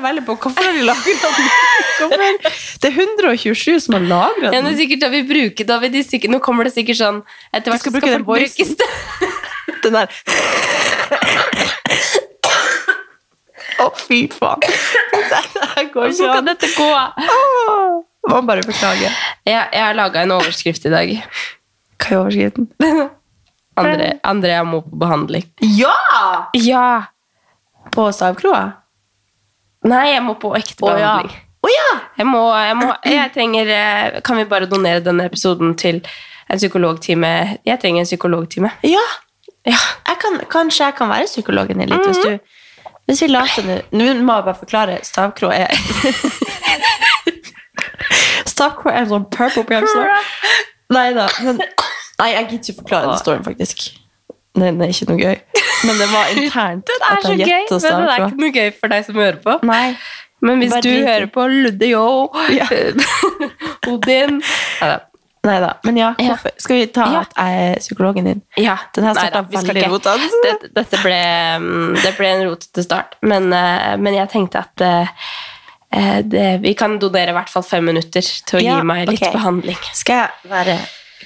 lurer veldig på hvorfor har de lagra den? Det er 127 som har lagra Ja, det er sikkert da vi bruker da vi de sikkert, Nå kommer det sikkert sånn Etter hvert skal skal den folk bruke voicen. Den der Å, fy faen. Dette går ikke kan an. dette gå. Oh, Må bare beklage. Jeg, jeg har laga en overskrift i dag. Hva er overskriften? Andre, Andrea må på behandling. Ja! Ja! På stavkroa? Nei, jeg må på ekte Å ja. behandling. Å ja! Jeg, må, jeg, må, jeg trenger eh, Kan vi bare donere denne episoden til en psykologtime? Jeg trenger en psykologtime. Ja. Ja. Jeg kan, kanskje jeg kan være psykologen din litt, hvis du hvis vi later nå må jeg bare forklare. Stavkro er Stavkro er en sånn purple oppi Nei da. Men, nei, jeg gidder ikke forklare den storyen, faktisk. Den er ikke noe gøy. Men det var internt Det er at så jeg gøy, gjetta men det er ikke noe gøy for deg som hører på. Nei. Men hvis Bare du hører på Ludde Yo, Ja. Odin. Nei da. Men ja, Ja. hvorfor? Skal vi ta at jeg er psykologen din? ja. Den her starta veldig rotete. Dette, dette ble, mm, det ble en rotete start, men, eh, men jeg tenkte at eh, eh, det, vi kan donere i hvert fall fem minutter til å Ja, gi meg litt okay. behandling. Skal jeg være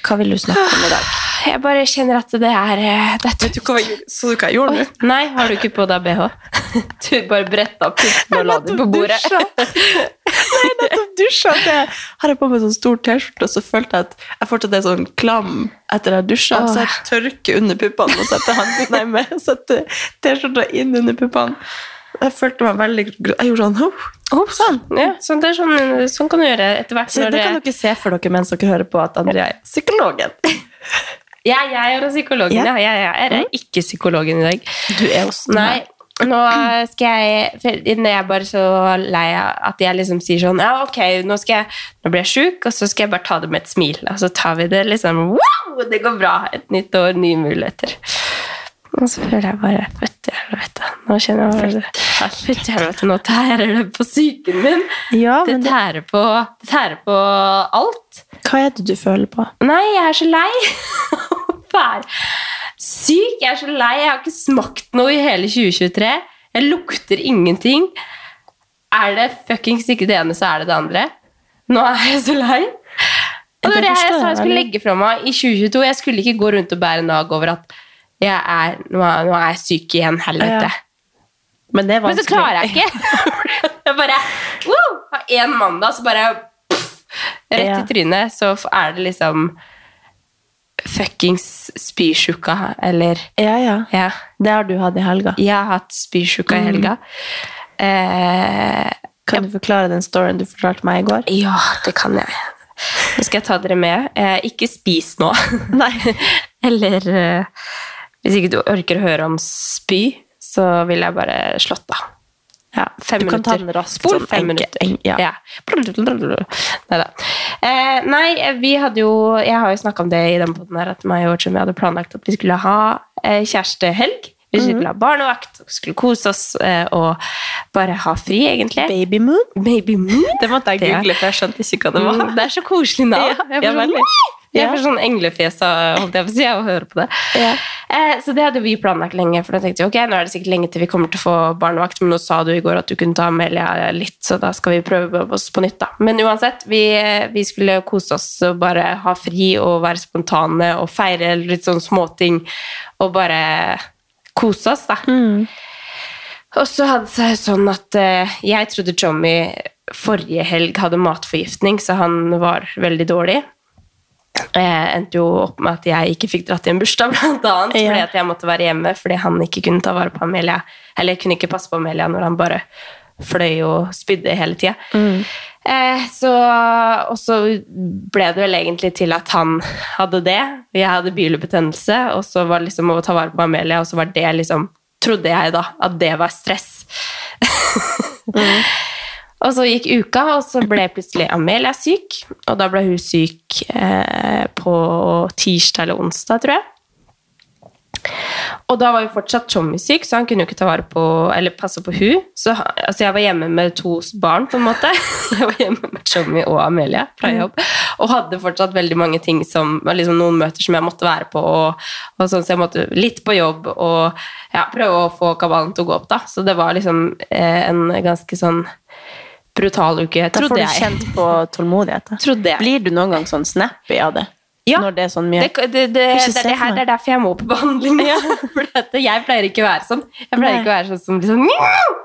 Hva vil du snakke om i dag? Jeg bare kjenner at det er eh, det er tøft. Så du hva jeg gjorde nå? Nei, har du ikke på deg bh? Du bare bretta opp puppene og la dem på bordet. Nei, nettopp dusja. Jeg har jeg på meg sånn stor T-skjorte, og så følte jeg at jeg fortsatt er sånn klam etter jeg har dusja. Så jeg tørker under puppene og setter setter T-skjorta inn under puppene. Jeg følte meg veldig Jeg gjorde sånn oh. Oh, sånn. Ja, sånn, det er sånn, sånn kan du gjøre etter hvert. Så det kan dere se for dere mens dere hører på at Andrea er psykologen. Ja, jeg er psykologen. Ja. Ja. Jeg er ikke psykologen i dag. Du er også Nei, nå skal jeg for er jeg er bare så lei av at jeg liksom sier sånn Ja, ok, nå, skal jeg, nå blir jeg sjuk, og så skal jeg bare ta det med et smil. Og så tar vi det liksom Wow, det går bra! Et nytt år, nye muligheter. Og så føler jeg bare Fytti helvete. Nå kjenner jeg bare Fytti helvete, nå tærer det på psyken min. Ja, Det men det, tærer på, det tærer på alt. hva er det du føler på? Nei, jeg er så lei å være syk. Jeg er så lei. Jeg har ikke smakt noe i hele 2023. Jeg lukter ingenting. Er det fuckings ikke det ene, så er det det andre. Nå er jeg så lei. Og det var det jeg sa jeg skulle legge fra meg i 2022. Jeg skulle ikke gå rundt og bære nag over at jeg er, nå, er, jeg syk igjen, helvete. Ja. Men det er Men så klarer jeg ikke. jeg bare wow, Har én mandag, så bare pff, Rett Ja. i trynet, så er det liksom fuckings spysjuka, eller Ja, ja. Ja. Det har du hatt i helga. Jeg har hatt spysjuka i helga. Eh, Kan du forklare den storyen du fortalte meg i går? ja, det kan jeg. Nå skal jeg ta dere med. Eh, ikke spis nå. Nei. Eller eh, hvis ikke du orker å høre om spy, så vil jeg bare slått av. Ja, Fem du kan ta minutter. den raskt. Spol sånn fem minutter. en- ja. Ja. Neida. Eh, nei, vi hadde jo Jeg har jo snakka om det i den podden her, at meg og Jim hadde planlagt at vi skulle ha eh, kjærestehelg. Vi skulle ha barnevakt, skulle kose oss eh, og bare ha fri, egentlig. Baby moon? Baby moon? Det måtte jeg google, for jeg skjønte ikke hva det var. Mm, det er så koselig navn. Ja, jeg jeg får sånn englefjes holdt jeg på å si, av å høre på det. Ja. Eh, så det hadde vi planlagt lenge, for da tenkte vi ok, nå er det sikkert lenge til vi kommer til å få barnevakt, men nå sa du i går at du kunne ta Amelia litt, så da skal vi prøve oss på nytt da. Men uansett, vi, vi skulle kose oss og bare ha fri og være spontane og feire litt sånn småting og bare kose oss da. Og så hadde det seg sånn at eh, jeg trodde Tommy forrige helg hadde matforgiftning, så han var veldig dårlig. Eh, endte jo opp med at jeg ikke fikk dratt i en bursdag, blant annet, fordi at jeg måtte være hjemme fordi han ikke kunne ta vare på Amelia, eller kunne ikke passe på Amelia når han bare fløy og spydde hele tida. Eh, så, og så ble det vel egentlig til at han hadde det, og jeg hadde bilbetennelse, og så var det liksom å ta vare på Amelia, og så var det liksom, trodde jeg da, at det var stress. Og så gikk uka, og så ble plutselig Amelia syk. Og da ble hun syk eh, på tirsdag eller onsdag, tror jeg. Og da var jo fortsatt Tommy syk, så han kunne jo ikke ta vare på eller passe på hun. Så altså, jeg var hjemme med to barn, på en måte. Jeg var hjemme med Tommy og Amelia fra jobb. Og hadde fortsatt veldig mange ting som liksom noen møter som jeg måtte være på. Og, og sånn, så jeg måtte litt på jobb og ja, prøve å få kabalen til å gå opp. da. Så det var liksom eh, en ganske sånn brutal uke, Da får du kjent på tålmodighet. Trodde jeg. Blir du noen gang sånn snappy av det? Ja. Når det er sånn mye Det, det, det, det, er det, her, det er derfor jeg må på behandling. Ja. For dette, jeg pleier ikke å være sånn. Jeg pleier Nei. ikke å være sånn som liksom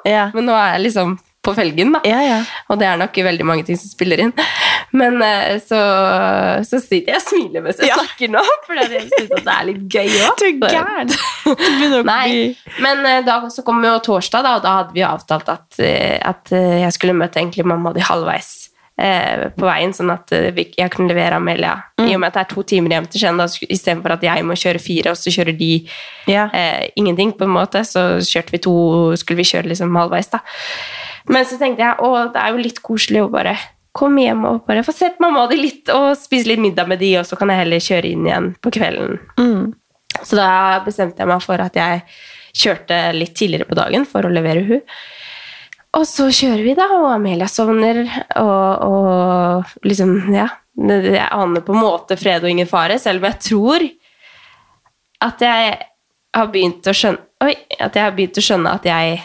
Ja. Men nå er jeg liksom på felgen, da. Ja, ja. Og det er nok veldig mange ting som spiller inn. Men eh, så, så sitter jeg og smiler mens jeg Ja. snakker nå, for jeg syns det er litt gøy òg. Du er gæren. Nei, men eh, da så kom jo torsdag, da, og da hadde vi avtalt at, eh, at jeg skulle møte egentlig mamma di halvveis på veien, sånn at jeg kunne levere Amelia. I og med at det er to timer hjem til Skien, istedenfor at jeg må kjøre fire, og så kjører de yeah. eh, ingenting, på en måte, så kjørte vi to, skulle vi kjøre liksom halvveis, da. Men så tenkte jeg, å, det er jo litt koselig å bare komme hjem og bare få sett mamma og de litt, og spise litt middag med de, og så kan jeg heller kjøre inn igjen på kvelden. Så da bestemte jeg meg for at jeg kjørte litt tidligere på dagen for å levere hun. Og så kjører vi, da, og Amelia sovner, og, og liksom, ja Jeg aner på en måte fred og ingen fare, selv om jeg tror at jeg har begynt å skjønne Oi, at jeg har begynt å skjønne at jeg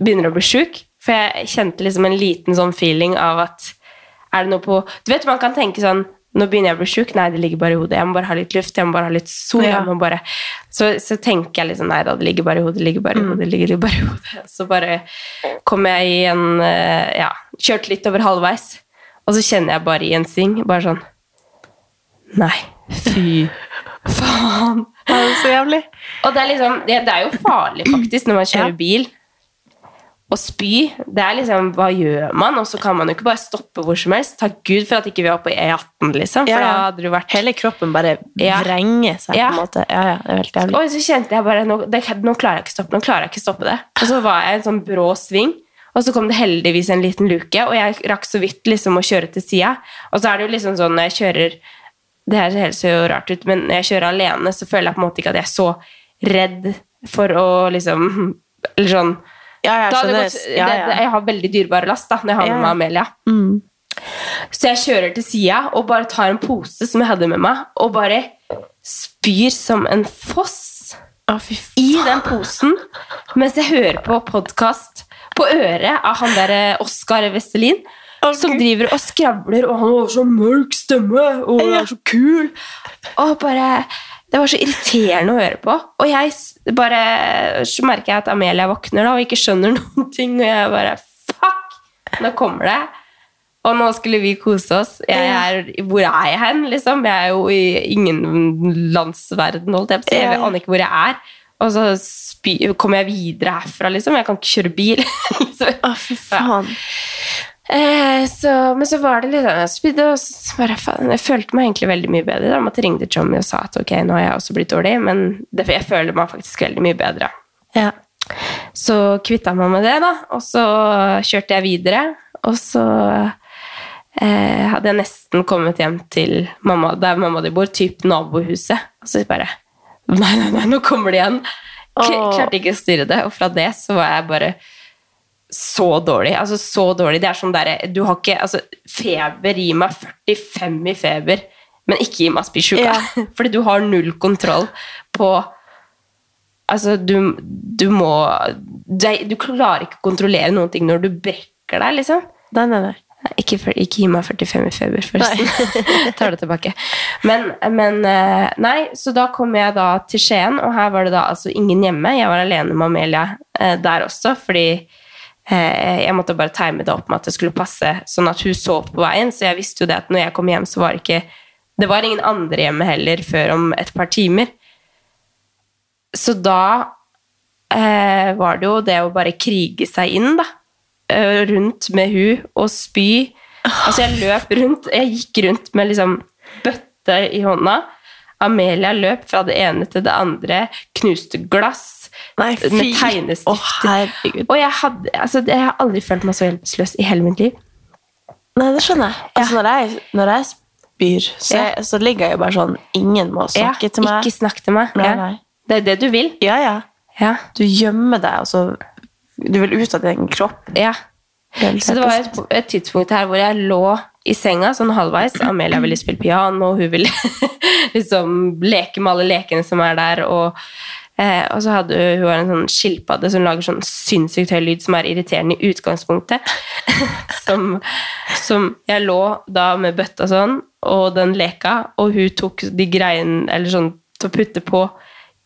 begynner å bli sjuk. For jeg kjente liksom en liten sånn feeling av at Er det noe på Du vet, man kan tenke sånn nå begynner jeg å bli sjuk. Nei, det ligger bare i hodet. Jeg må bare ha litt luft. jeg må bare ha litt sol. Ja. bare... Så, så tenker jeg liksom Nei da, det ligger bare i hodet. det ligger bare i hodet, det ligger bare i hodet. Så bare kom jeg i en eh, Ja, kjørte litt over halvveis. Og så kjenner jeg bare i en sving bare sånn Nei, fy faen. Det er så jævlig. Og det er liksom Det, det er jo farlig, faktisk, når man kjører Ja. bil. Å spy, det er liksom Hva gjør man? Og så kan man jo ikke bare stoppe hvor som helst. Takk Gud for at ikke vi var på E18, liksom. For Ja, ja. da hadde du vært Hele kroppen bare Ja. vrenger seg, Ja. på en måte. Ja, ja, det er helt jævlig. Og så kjente jeg bare nå, det, nå klarer jeg ikke stoppe, nå klarer jeg ikke stoppe det. Og så var jeg i en sånn brå sving, og så kom det heldigvis en liten luke, og jeg rakk så vidt liksom å kjøre til sida. Og så er det jo liksom sånn når jeg kjører Det her høres jo rart ut, men når jeg kjører alene, så føler jeg på en måte ikke at jeg er så redd for å liksom Eller sånn jeg skjønner. gått, det, jeg har veldig dyrebar last da, når jeg har med meg Amelia. Så jeg kjører til sida og bare tar en pose som jeg hadde med meg, og bare spyr som en foss oh, i den posen mens jeg hører på podkast på øret av han der eh, Oskar Vestelin. Som driver og skravler, og han har så mørk stemme, og er så kul. Og bare Det var så irriterende å høre på. Og jeg bare Så merker jeg at Amelia våkner da og ikke skjønner noen ting, og jeg bare Fuck! Nå kommer det. Og nå skulle vi kose oss. Jeg er, hvor er jeg hen, liksom? Jeg er jo i ingen landsverden, holdt jeg på å si. Jeg aner ikke hvor jeg er. Og så spy, kommer jeg videre herfra, liksom. Jeg kan ikke kjøre bil. så, Å, fy faen. Eh, så, men så var det litt sånn Jeg følte meg egentlig veldig mye bedre. Da måtte ringte Tommy og sa at ok, nå har jeg også blitt dårlig, men det, jeg føler meg faktisk veldig mye bedre. Ja. Så kvitta meg med det, da. Og så kjørte jeg videre. Og så eh, hadde jeg nesten kommet hjem til mamma, der mamma di bor, typ nabohuset. Og så bare Nei, nei, nei, nå kommer de igjen. Klarte ikke å styre det. Og fra det så var jeg bare så dårlig. Altså så dårlig. Det er sånn derre Du har ikke Altså, feber Gi meg 45 i feber, men ikke gi meg spysjuka. Ja. Fordi du har null kontroll på Altså, du, du må du, du klarer ikke å kontrollere noen ting når du brekker deg, liksom. Nei, nei, nei. Ikke, ikke gi meg 45 i feber, forresten. Tar det tilbake. Men, men eh, Nei, så da kom jeg da til Skien, og her var det da altså ingen hjemme. Jeg var alene med Amelia eh, der også, fordi jeg måtte bare time det opp med at det skulle passe sånn at hun så på veien. Så jeg visste jo det at når jeg kom hjem, så var det ikke Det var ingen andre hjemme heller før om et par timer. Så da eh, var det jo det å bare krige seg inn, da. Eh, rundt med hun og spy. Altså, jeg løp rundt. Jeg gikk rundt med liksom bøtte i hånda. Amelia løp fra det ene til det andre, knuste glass Nei, med Å, Oh, og jeg, hadde, altså, jeg har aldri følt meg så hjelpeløs i hele mitt liv. Nei, det skjønner jeg. Altså, når, jeg når jeg spyr, så, Ja. jeg, så ligger jeg jo bare sånn Ingen må snakke Ja, til meg. Ikke snakk til meg. Nei, Ja. nei. Det er det du vil. Ja, ja. Ja. Du gjemmer deg, og så Du vil ut av din egen kropp. ja. Så det var et, et tidspunkt her hvor jeg lå i senga sånn halvveis. Amelia ville spille piano, hun ville liksom leke med alle lekene som er der. Og, eh, og så hadde hun, hun en sånn skilpadde som lager sånn sinnssykt høy lyd som er irriterende i utgangspunktet. som, som jeg lå da med bøtta sånn, og den leka, og hun tok de greiene eller sånn til å putte på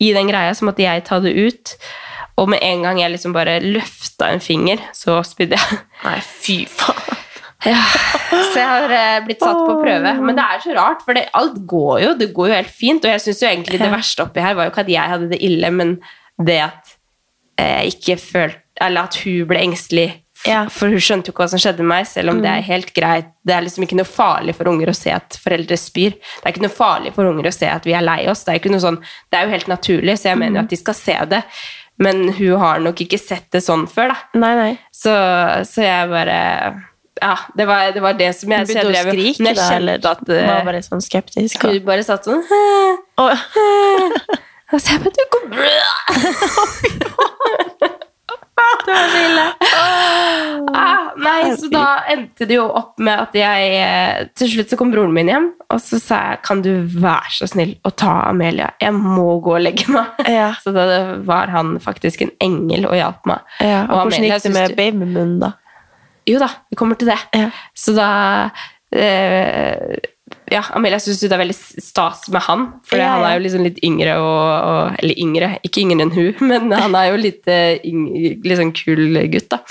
i den greia, så måtte jeg ta det ut. Og med en gang jeg liksom bare løfta en finger, så spydde jeg. Nei, fy faen. Ja, så jeg har eh, blitt satt på prøve. Men det er så rart, for det, alt går jo. Det går jo helt fint. Og jeg syns jo egentlig det verste oppi her var jo ikke at jeg hadde det ille, men det at eh, jeg ikke følte Eller at hun ble engstelig. Ja. For hun skjønte jo ikke hva som skjedde med meg, selv om det er helt greit. Det er liksom ikke noe farlig for unger å se at foreldre spyr. Det er ikke noe farlig for unger å se at vi er lei oss. Det er, sånn, det er jo helt naturlig, så jeg mener jo at de skal se det. Men hun har nok ikke sett det sånn før, da. Nei, nei. Så, så jeg bare Ja, det var det, var det som jeg, Begynte å skrike da, eller at uh, var bare sånn skeptisk? Hun bare satt sånn og, Og så jeg bare Du går Det var så ille. Ah, nei, så da endte det jo opp med at jeg eh, Til slutt så kom broren min hjem, og så sa jeg Kan du være så snill å ta Amelia? Jeg må gå og legge meg. Ja. Så da var han faktisk en engel og hjalp meg. ja, og hvordan Amelia gikk det med babymunnen, da? Jo da, vi kommer til det. Ja. Så da eh, Ja, Amelia syns det er veldig stas med han, for Ja, han er jo liksom litt yngre og, og Eller yngre, ikke yngre enn hun, men han er jo litt, yngre, yng, litt sånn kul gutt, da.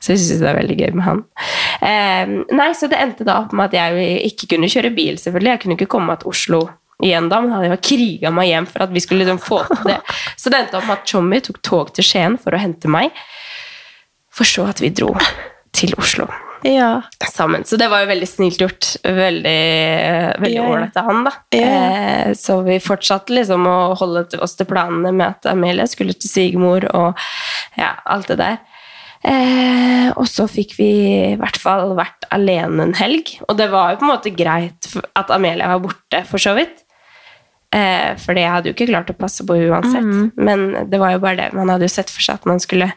Så jeg syns det er veldig gøy med han. Eh, nei, så det endte da opp med at jeg ikke kunne kjøre bil, selvfølgelig. Jeg kunne ikke komme meg til Oslo igjen da, men hadde jeg kriga meg hjem for at vi skulle liksom få til det. Så det endte opp med at Tjommi tok tog til Skien for å hente meg, for så at vi dro til Oslo Ja. sammen. Så det var jo veldig snilt gjort. Veldig veldig Ja, ja. av han, da. Eh, så vi fortsatte liksom å holde oss til planene med at Amelie skulle til svigermor og ja, alt det der. Eh, og så fikk vi i hvert fall vært alene en helg. Og det var jo på en måte greit at Amelia var borte, for så vidt. Eh, for jeg hadde jo ikke klart å passe på uansett. Mm. Men det var jo bare det. Man hadde jo sett for seg at man skulle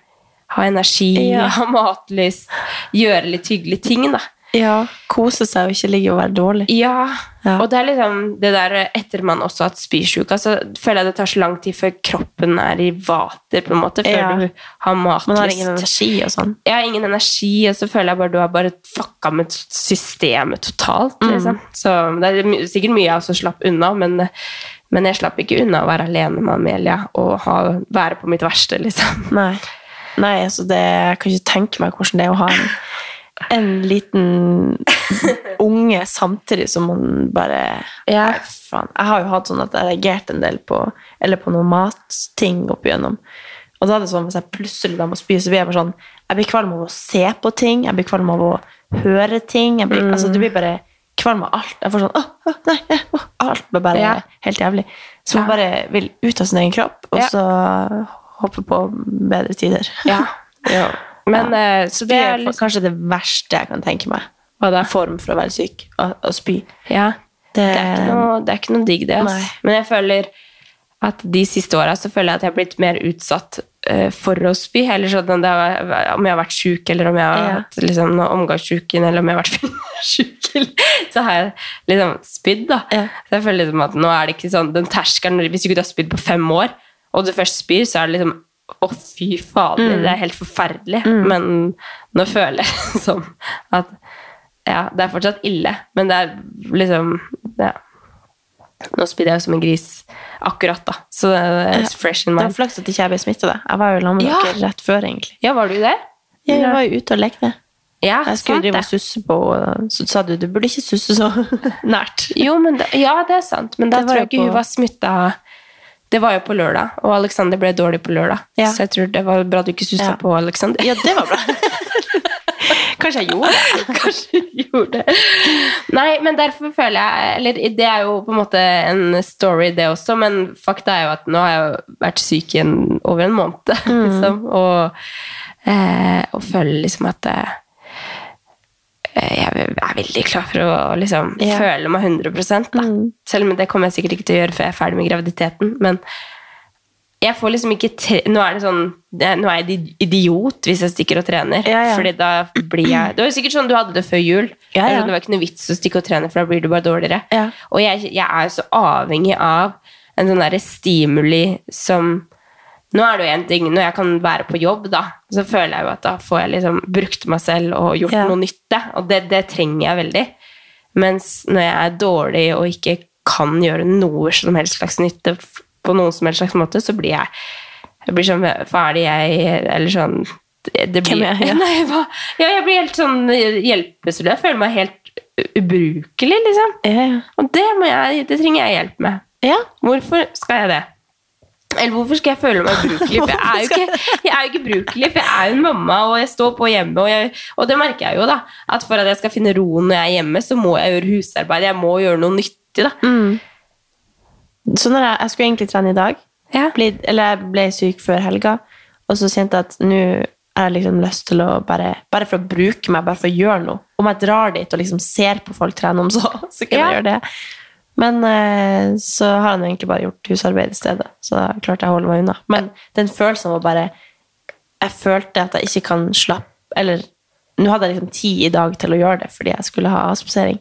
ha energi, Ja. ha matlyst, gjøre litt hyggelige ting, da. ja. Kose seg og ikke ligge og være dårlig. Ja, Ja. og det er liksom det der etter man også har hatt spysjuka, så føler jeg det tar så lang tid før kroppen er i vater, på en måte, før Ja. du har matlyst. Man har ingen energi og sånn. Jeg har ingen energi, og så føler jeg bare du har bare fucka med systemet totalt, Mm. liksom. Så det er sikkert mye jeg også slapp unna, men, men jeg slapp ikke unna å være alene med Amelia og ha, være på mitt verste, liksom. Nei. Nei, altså det, jeg kan ikke tenke meg hvordan det er å ha en, en liten unge samtidig som man bare Ja. Faen. Jeg har jo hatt sånn at jeg har reagert en del på Eller på noen matting opp igjennom. Og da er det sånn hvis jeg plutselig da må spy, så blir jeg bare sånn Jeg blir kvalm av å se på ting, jeg blir kvalm av å høre ting. Jeg blir, altså, du blir bare kvalm av alt. Jeg får sånn åh, åh, nei, nei, åh, Alt blir bare Ja. helt jævlig. Så man bare vil ut av sin egen kropp, og Ja. så hoppe på bedre tider. Ja. ja. Men ja. Så det det er liksom kanskje det verste jeg kan tenke meg. Hva er Form for å være syk. Å, spy. Ja. Det, Det er ikke noe, det er ikke noe digg, det. Altså. Men jeg føler at de siste åra så føler jeg at jeg har blitt mer utsatt eh, for å spy. Eller sånn det om jeg har vært sjuk, eller om jeg har Ja. hatt liksom, omgangssjuken, eller om jeg har vært fyllesyk, så har jeg liksom spydd. da. Ja. Så jeg føler liksom at nå er det ikke sånn den terskelen Hvis ikke du har spydd på fem år, og du først spyr, så er det liksom å, fy fader, det er helt forferdelig. Men nå føler jeg som at ja, det er fortsatt ille, men det er liksom ja. Nå spydde jeg jo som en gris akkurat, da. Så det er fresh in mind. det var flaks at ikke jeg ble smitta. Jeg var jo sammen med Ja. dere rett før, egentlig. Ja, var du det? Jeg var jo ute og lekte. Ja, Jeg skulle drive og susse på så sa du du burde ikke susse så nært. Jo, men da, ja, det er sant. Men da tror jeg ikke hun var smitta. Det var jo på lørdag, og Alexander ble dårlig på lørdag. Ja. Så jeg tror det var bra du ikke sussa Ja. på Alexander. Ja, det var bra. Kanskje jeg gjorde det. Kanskje jeg gjorde det. Nei, men derfor føler jeg Eller det er jo på en måte en story, det også, men fakta er jo at nå har jeg jo vært syk i en, over en måned, liksom. Og, eh, og føler liksom at eh, jeg er veldig klar for å liksom Ja. føle meg 100 da. Selv om det kommer jeg sikkert ikke til å gjøre før jeg er ferdig med graviditeten. Men jeg får liksom ikke tre Nå er det sånn Nå er jeg idiot hvis jeg stikker og trener. Ja, ja. Fordi da blir jeg Det var jo sikkert sånn du hadde det før jul. Ja, ja. Det var ikke noe vits å stikke og trene, for da blir du bare dårligere. Og jeg, jeg er jo så avhengig av en sånn derre stimuli som Nå er det jo en ting, Når jeg kan være på jobb, da, så føler jeg jo at da får jeg liksom brukt meg selv og gjort Ja. noe nytte. Og det, det trenger jeg veldig. Mens når jeg er dårlig og ikke kan gjøre noe som helst slags nytte på noen som helst slags måte, så blir jeg jeg blir sånn Hva er det jeg Eller sånn det, blir, Hvem er jeg? Nei, hva? Ja, jeg blir helt sånn hjelpeløs. Jeg føler meg helt ubrukelig, liksom. Ja, ja. Og det, må jeg, det trenger jeg hjelp med. ja. Hvorfor skal jeg det? Eller hvorfor skal jeg føle meg ubrukelig? For jeg er jo ikke, jeg er jo ikke brukelig, for jeg er jo en mamma, og jeg står på hjemme. Og, jeg, og det merker jeg jo, da. At for at jeg skal finne roen når jeg er hjemme, så må jeg gjøre husarbeid. Jeg må gjøre noe nyttig, da. Så når jeg, jeg skulle egentlig trene i dag, Ja. ble, eller jeg ble syk før helga, og så kjente jeg at nå har jeg liksom lyst til å bare, bare for å bruke meg, bare for å gjøre noe. Om jeg drar dit og liksom ser på folk trene om så, så kan Ja. jeg gjøre det. Men eh, så har han egentlig bare gjort husarbeid i stedet, så da klarte jeg å holde meg unna. Men den følelsen var bare Jeg følte at jeg ikke kan slappe Eller nå hadde jeg liksom tid i dag til å gjøre det fordi jeg skulle ha avspasering.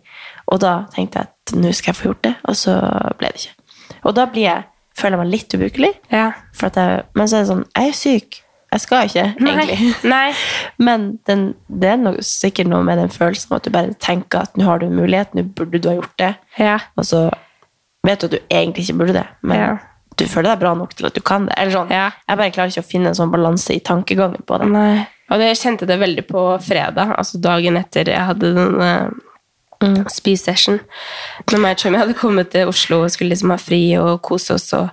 Og da tenkte jeg at nå skal jeg få gjort det, og så ble det ikke. Og da blir jeg, føler jeg meg litt ubrukelig. Ja. Jeg, men så er det sånn Jeg er syk. Jeg skal ikke, egentlig. Nei. Nei. Men den, det er noe, sikkert noe med den følelsen at du bare tenker at nå har du en mulighet, nå burde du ha gjort det. Ja. Og så vet du at du egentlig ikke burde det, men Ja. du føler deg bra nok til at du kan det. Eller sånn. Ja. Jeg bare klarer ikke å finne en sånn balanse i tankegangen på det. Nei. Og det, jeg kjente det veldig på fredag, altså dagen etter jeg hadde den uh, spisession. Når meg og Chummy hadde kommet til Oslo og skulle liksom ha fri og kose oss, og,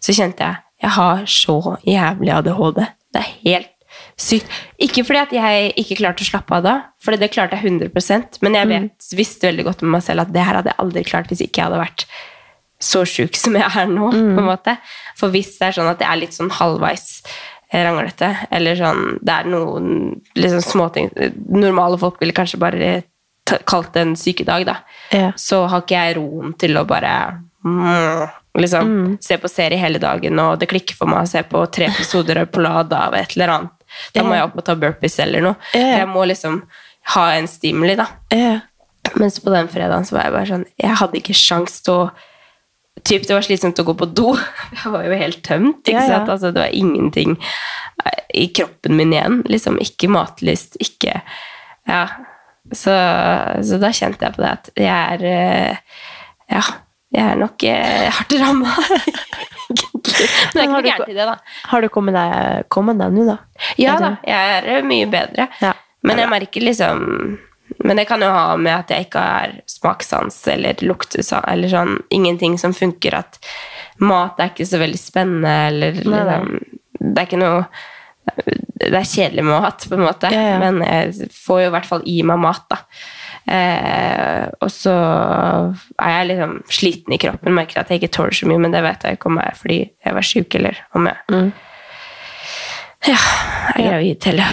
så kjente jeg jeg har så jævlig ADHD. Det er helt sykt. Ikke fordi at jeg ikke klarte å slappe av da, for det klarte jeg 100 men jeg vet, visste veldig godt med meg selv at det her hadde jeg aldri klart hvis ikke jeg hadde vært så sjuk som jeg er nå. på en måte. For hvis det er sånn at jeg er litt sånn halvveis eh, ranglete, eller sånn Det er noen liksom småting Normale folk ville kanskje bare kalt det en sykedag, da. Ja. Så har ikke jeg roen til å bare mm, liksom se på serie hele dagen, og det klikker for meg å se på tre episoder på polada av et eller annet. Da må jeg opp og ta burpees eller noe. Yeah. Jeg må liksom ha en stimuli, da. Yeah. Mens på den fredagen så var jeg bare sånn Jeg hadde ikke sjans til å typ, Det var slitsomt å gå på do. Jeg var jo helt tømt. Ikke yeah, sant? Altså, det var ingenting eh, i kroppen min igjen. Liksom Ikke matlyst, ikke Ja. Så, så da kjente jeg på det at jeg er eh, Ja, jeg er nok eh, hardt ramma. Men det er ikke noe gærent i det, da. Har du kommet deg, kommet deg nå, da? Ja da, jeg er eh, mye bedre. Ja. Men jeg merker liksom Men det kan jo ha med at jeg ikke har smakssans eller luktesans eller sånn ingenting som funker. At mat er ikke så veldig spennende, eller Nei, nei. liksom Det er ikke noe Det er kjedelig mat, på en måte, Ja, ja. men jeg får jo i hvert fall i meg mat, da. Eh, og så er jeg liksom sliten i kroppen, merker at jeg ikke tåler så mye, men det vet jeg ikke om jeg er fordi jeg var syk, eller om jeg Mm. ja, jeg er gravid heller.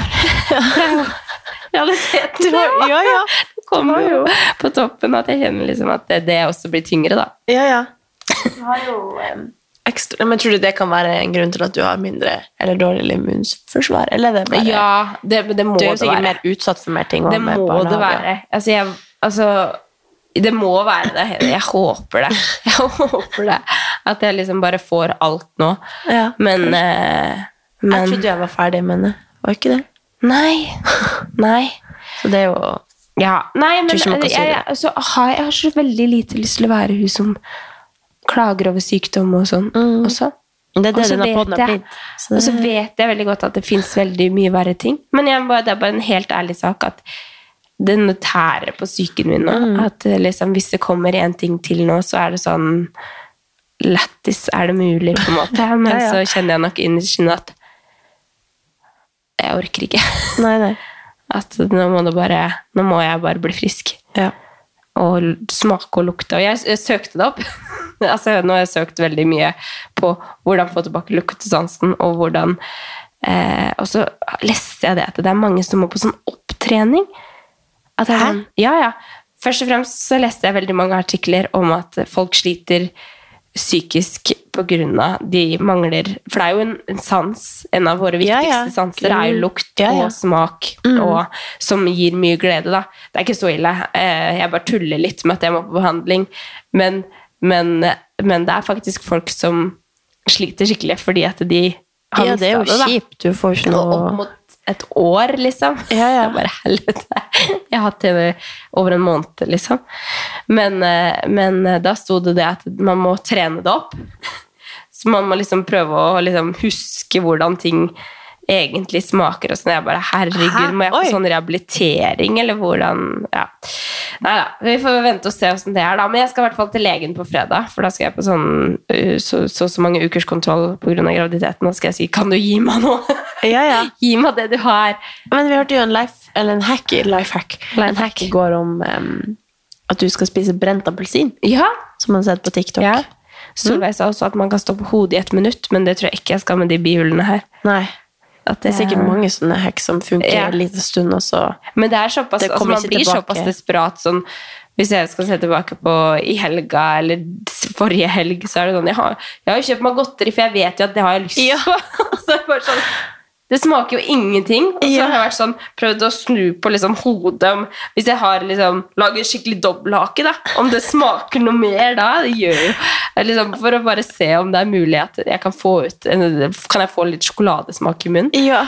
Realiteten har- ja, ja. Det kommer jo på toppen at jeg kjenner liksom at det, det også blir tyngre, da. Ja, ja. Du har jo em, ekstra, Men tror du det kan være en grunn til at du har mindre eller dårligere immunforsvar? Eller er det bare Ja, det, det må Du er jo sikkert mer utsatt for mer ting. Det må det være. Altså, jeg, altså, det må være det. Jeg håper det. Jeg håper det. At jeg liksom bare får alt nå. Ja. Men, eh, Jeg trodde jeg var ferdig, med det var ikke det. Nei. Nei. Så det er jo Ja, nei, men jeg, jeg, altså, jeg har så veldig lite lyst til å være hun som klager over sykdom og sånn også. Det det Og så vet har jeg-. Så det- vet jeg veldig godt at det fins veldig mye verre ting. Men bare- det er bare en helt ærlig sak at det tærer på psyken min nå. At eh, liksom, hvis det kommer en ting til nå, så er det sånn Lættis, er det mulig, på en måte? Men Ja, ja. så kjenner jeg nok innerst inne at jeg orker ikke. Nei, nei. At nå må, bare, nå må jeg bare bli frisk. Ja. Og smake og lukte. Og jeg, jeg søkte det opp. altså, nå har jeg søkt veldig mye på hvordan få tilbake luktesansen, og hvordan eh, Og så leste jeg det at det er mange som må på sånn opptrening. At det Hæ? sånn, ja, ja. Først og fremst så leste jeg veldig mange artikler om at folk sliter psykisk av de mangler For det er jo en, en sans. En av våre viktigste ja. sanser er jo lukt Ja, ja. og smak, og, som gir mye glede. da. Det er ikke så ille. Eh, Jeg bare tuller litt med at jeg må på behandling. Men, men, men det er faktisk folk som sliter skikkelig fordi at de har ja, det er jo det, kjipt. Du får ikke opp noe mot et år, liksom. Ja, ja. Bare helvete. Jeg har hatt det over en måned, liksom. Men, eh, men eh, da sto det det at man må trene det opp. Så man må liksom prøve å liksom huske hvordan ting egentlig smaker. Og sånn. Jeg bare Herregud, må jeg på sånn rehabilitering, eller hvordan Ja. Nei da. Vi får vente og se åssen det er, da. Men jeg skal i hvert fall til legen på fredag, for da skal jeg på sånn uh, så, så, så mange ukers kontroll pga. graviditeten. Da skal jeg si 'Kan du gi meg noe?' Ja, ja. Gi meg det du har. Men vi hørte jo en life, eller en hack, life hack. En hack går om um, at du skal spise brent appelsin, Ja. som man har sett på TikTok. ja. Solveig sa også at man kan stå på hodet i ett minutt, men det tror jeg ikke jeg skal med de bihullene her. Nei, At det er sikkert mange sånne hack som funker Ja. en liten stund, og så Men det er såpass, Det altså, man blir tilbake. såpass desperat sånn Hvis jeg skal se tilbake på i helga eller forrige helg, så er det sånn Jeg har, jeg har jo kjøpt meg godteri, for jeg vet jo at det har jeg lyst Ja. på. så er det bare sånn det smaker jo ingenting. Og så Ja. har jeg vært sånn, prøvd å snu på liksom hodet om Hvis jeg har liksom lager skikkelig dobbelthake, da. Om det smaker noe mer da. Det gjør jo liksom, For å bare se om det er mulig at jeg kan få ut Kan jeg få litt sjokoladesmak i munnen? Ja,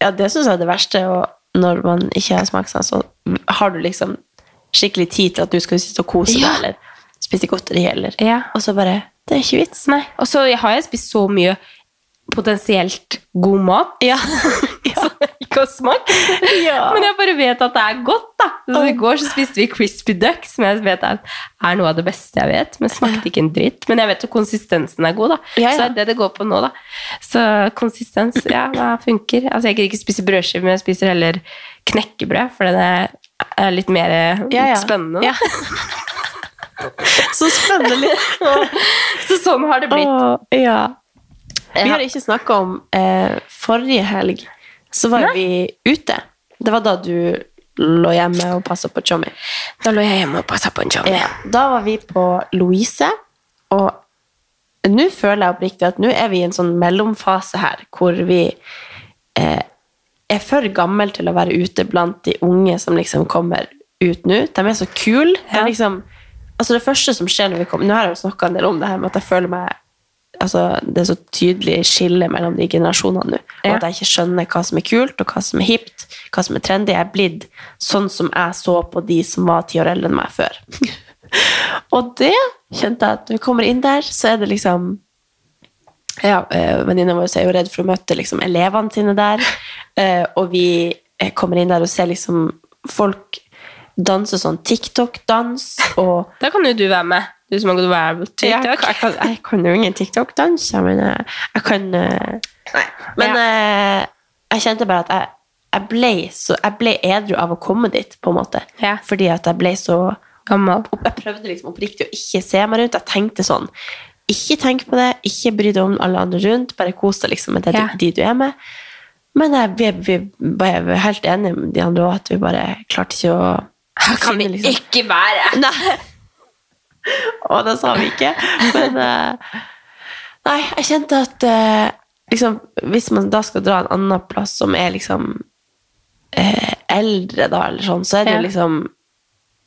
ja det syns jeg er det verste. Og når man ikke har smakssans, så har du liksom skikkelig tid til at du skal sitte og kose Ja. deg, eller spise godteri, eller Ja. Og så bare Det er ikke vits. Nei. Og så har jeg spist så mye potensielt god mat Ja. som ikke har smakt. Ja. Men jeg bare vet at det er godt. da. Så I går så spiste vi crispy duck, som jeg vet er, er noe av det beste jeg vet. Men smakte ikke en dritt. Men jeg vet jo konsistensen er god, da. Ja, ja. Så det er det det går på nå, da. Så konsistens, ja, hva funker? Altså, Jeg gidder ikke spise brødskive, men jeg spiser heller knekkebrød, for det er litt mer eh, Ja, ja. spennende. Ja. Så spennende. Så sånn har det blitt. Åh, ja. Vi har ikke snakka om eh, Forrige helg så var Nei. vi ute. Det var da du lå hjemme og passa på Chommy. Da lå jeg hjemme og passa på en jobb. Ja. Da var vi på Louise, og nå føler jeg oppriktig at nå er vi i en sånn mellomfase her, hvor vi eh, er for gammel til å være ute blant de unge som liksom kommer ut nå. De er så kule. Ja. liksom, altså det første som skjer når vi kommer Nå har jeg jo snakka en del om det her med at jeg føler meg altså, Det er så tydelig skille mellom de generasjonene nå. Og Ja. at jeg ikke skjønner hva som er kult, og hva som er hipt, hva som er trendy. Jeg er blitt sånn som jeg så på de som var ti år eldre enn meg før. og det kjente jeg at når vi kommer inn der, så er det liksom ja, eh, Venninna vår er jo redd for å møte liksom, elevene sine der. eh, og vi eh, kommer inn der og ser liksom folk danse sånn TikTok-dans. Og Da kan jo du være med. Du som har gått viral på jeg, TikTok. jeg, kan, jeg kan jo ingen TikTok-danser, men jeg, jeg kan eh, Nei. Men ja. jeg kjente bare at jeg, jeg, ble så, jeg ble edru av å komme dit, på en måte. Ja. Fordi at jeg ble så Gammel. Jeg prøvde liksom oppriktig å ikke se meg rundt. Jeg tenkte sånn Ikke tenk på det, ikke bry deg om alle andre rundt, bare kos deg liksom med det, Ja. du, de du er med. Men jeg, vi, var helt enige med de andre òg, at vi bare klarte ikke å Her kan vi liksom- ikke være! Nei. Og det sa vi ikke. Men eh, Nei, jeg kjente at eh, liksom, hvis man da skal dra en annen plass som er liksom eh, eldre, da, eller sånn, så er det jo liksom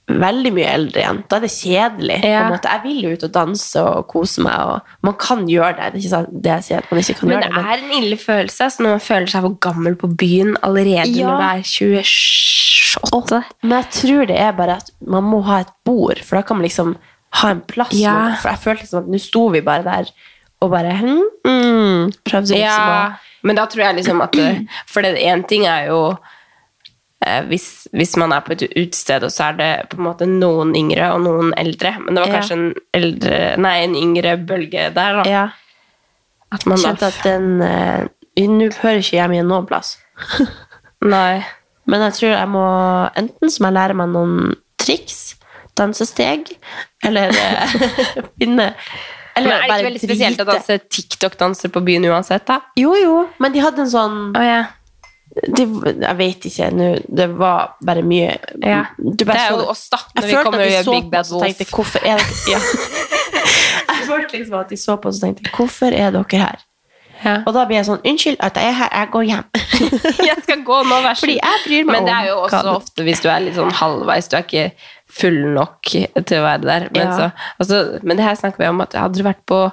veldig mye eldre igjen. Da er det kjedelig. Ja. Jeg vil jo ut og danse og kose meg, og man kan gjøre det. Det er ikke sånn det jeg sier at man ikke kan Men gjøre det det. er en ille følelse altså, når man føler seg for gammel på byen allerede Ja. når det er 28. Men jeg tror det er bare at man må ha et bord, for da kan man liksom ha en plass. Ja. nå. For jeg følte liksom at nå sto vi bare der og bare hm, mm, Prøvde liksom Ja, men da tror jeg liksom at det, For det én ting er jo eh, hvis, hvis man er på et utested, og så er det på en måte noen yngre og noen eldre. Men det var kanskje en, eldre, nei, en yngre bølge der, da. Ja. At man Kjente at den eh, Nå hører ikke jeg mye noen plass. Nei. Men jeg tror jeg må enten så må jeg lære meg noen triks, dansesteg, eller eh, Eller Men er det ikke veldig spesielt å danse TikTok-danser på byen uansett, da? Jo, jo, men de hadde en sånn oh, yeah. de, Jeg vet ikke nå. Det var bare mye ja. Du Det er jo oss, da, når vi kommer og gjør Big Bad Wolf. tenkte hvorfor er dere ja. Jeg følte liksom at de så på oss og tenkte hvorfor er dere her? Ja. Og da blir jeg sånn unnskyld at jeg er her, jeg går hjem. Jeg skal gå nå, vær så meg Men det er jo også ofte hvis du er litt sånn halvveis, du er ikke full nok til å være der. Men, Ja. så, altså, men det her snakker vi om at hadde du vært på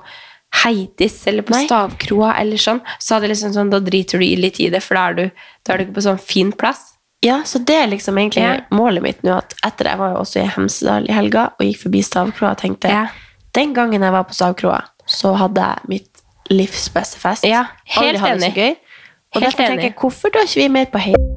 Heidis eller på Nei. Stavkroa eller sånn, så hadde liksom sånn, da driter du i litt i det, for da er du, da er du ikke på sånn fin plass. Ja, så det er liksom egentlig Ja. målet mitt nå. At etter Jeg var jo også i Hemsedal i helga og gikk forbi Stavkroa tenkte Ja. Den gangen jeg var på Stavkroa, så hadde jeg mitt livs beste fest. Ja, helt Aldri enig. Og Helt derfor tenker jeg, hvorfor drar ikke vi mer på Heid?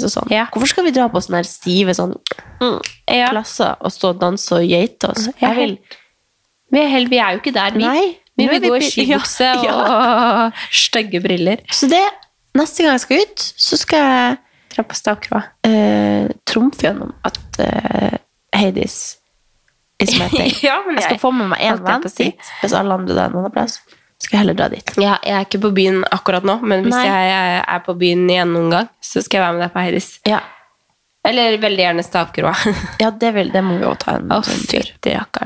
Så sånn. Hvorfor skal vi dra på sånne stive sånn, mm, plasser og stå og danse og geite oss? Jeg vil Vi er, helt, vi er jo ikke der, vi. Nei. Vi vil gå i skibukse Ja, og ja. stygge briller. Så det, neste gang jeg skal ut, så skal jeg Dra på stavkroa. Uh, trumfe gjennom at uh, Heidis. Ja, men jeg skal jeg- få med meg én venn si. hvis alle andre er en annen plass. Skal jeg heller dra dit. Ja, jeg er ikke på byen akkurat nå, men hvis Nei. jeg er på byen igjen noen gang, så skal jeg være med deg på Heidis. Ja, Eller veldig gjerne Stavkroa. ja det, vil, det må vi også ta en, oh, tur.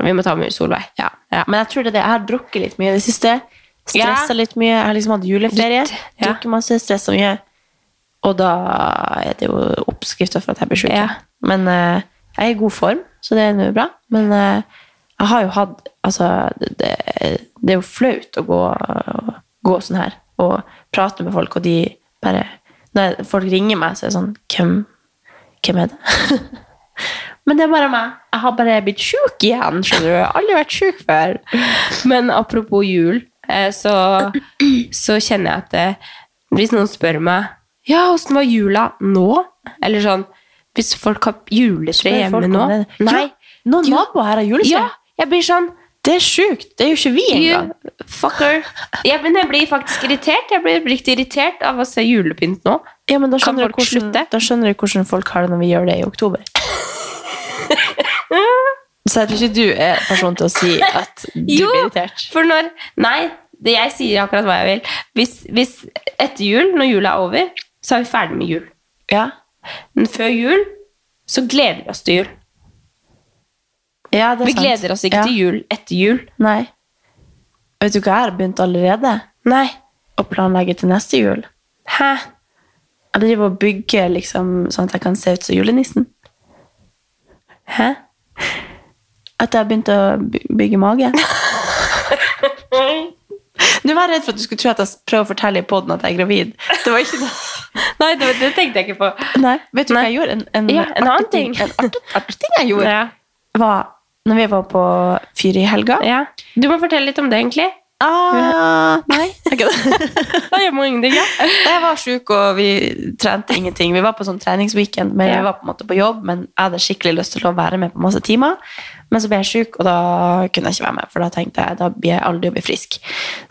Vi må ta med Solveig. Ja. Men jeg tror det er det. Jeg har drukket litt mye i det siste. Stressa Ja. litt mye. Jeg har liksom hatt juleferie. Ja. Drukket masse, stressa mye. Og da er det jo oppskrifta for at jeg blir sjuk. Ja. Men uh, jeg er i god form, så det er nå bra. Men eh, jeg har jo hatt Altså, det, det, er jo flaut å gå, gå sånn her og prate med folk, og de bare Når folk ringer meg, så er det sånn Hvem, hvem er det? Men det er bare meg. Jeg har bare blitt sjuk igjen. skjønner du? Jeg har aldri vært sjuk før. Men apropos jul, eh, så, så kjenner jeg at det, hvis noen spør meg Ja, åssen var jula nå? Eller sånn Hvis folk har juletre hjemme nå. Nei. Noen naboer her har juletre. Ja, jeg blir sånn Det er sjukt. Det er jo ikke vi engang. You fucker. Ja, men jeg blir faktisk irritert. Jeg blir riktig irritert av å se julepynt nå. Ja, men da skjønner, hvordan, slutte? da skjønner du hvordan folk har det når vi gjør det i oktober. Så jeg tror ikke du er person til å si at du Jo, blir irritert. For når Nei, det jeg sier akkurat hva jeg vil. Hvis, hvis etter jul, når jula er over, så er vi ferdig med jul. Ja. Men før jul så gleder vi oss til jul. Ja, det er Vi sant. gleder oss ikke Ja. til jul etter jul. Nei. Vet du hva jeg har begynt allerede? Nei. Å planlegge til neste jul. Hæ? Jeg driver og bygger liksom, sånn at jeg kan se ut som julenissen. Hæ? At jeg har begynt å bygge mage. Nå var jeg redd for at du skulle tro at jeg prøver å fortelle i poden at jeg er gravid. Det var ikke det. Nei, det, det tenkte jeg ikke på. Nei, vet du hva jeg gjorde? En, en, Ja, en annen artig ting. ting. En artig, artig ting jeg gjorde, Ja. var når vi var på fyr i helga. ja. Du må fortelle litt om det, egentlig. Ah, nei. Da gjør man ingenting, ja. Jeg var sjuk, og vi trente ingenting. Vi var på sånn treningsweekend, men Ja. vi var på en måte på jobb, men jeg hadde skikkelig lyst til å være med på masse timer. Men så ble jeg sjuk, og da kunne jeg ikke være med, for da tenkte jeg da blir jeg aldri å bli frisk.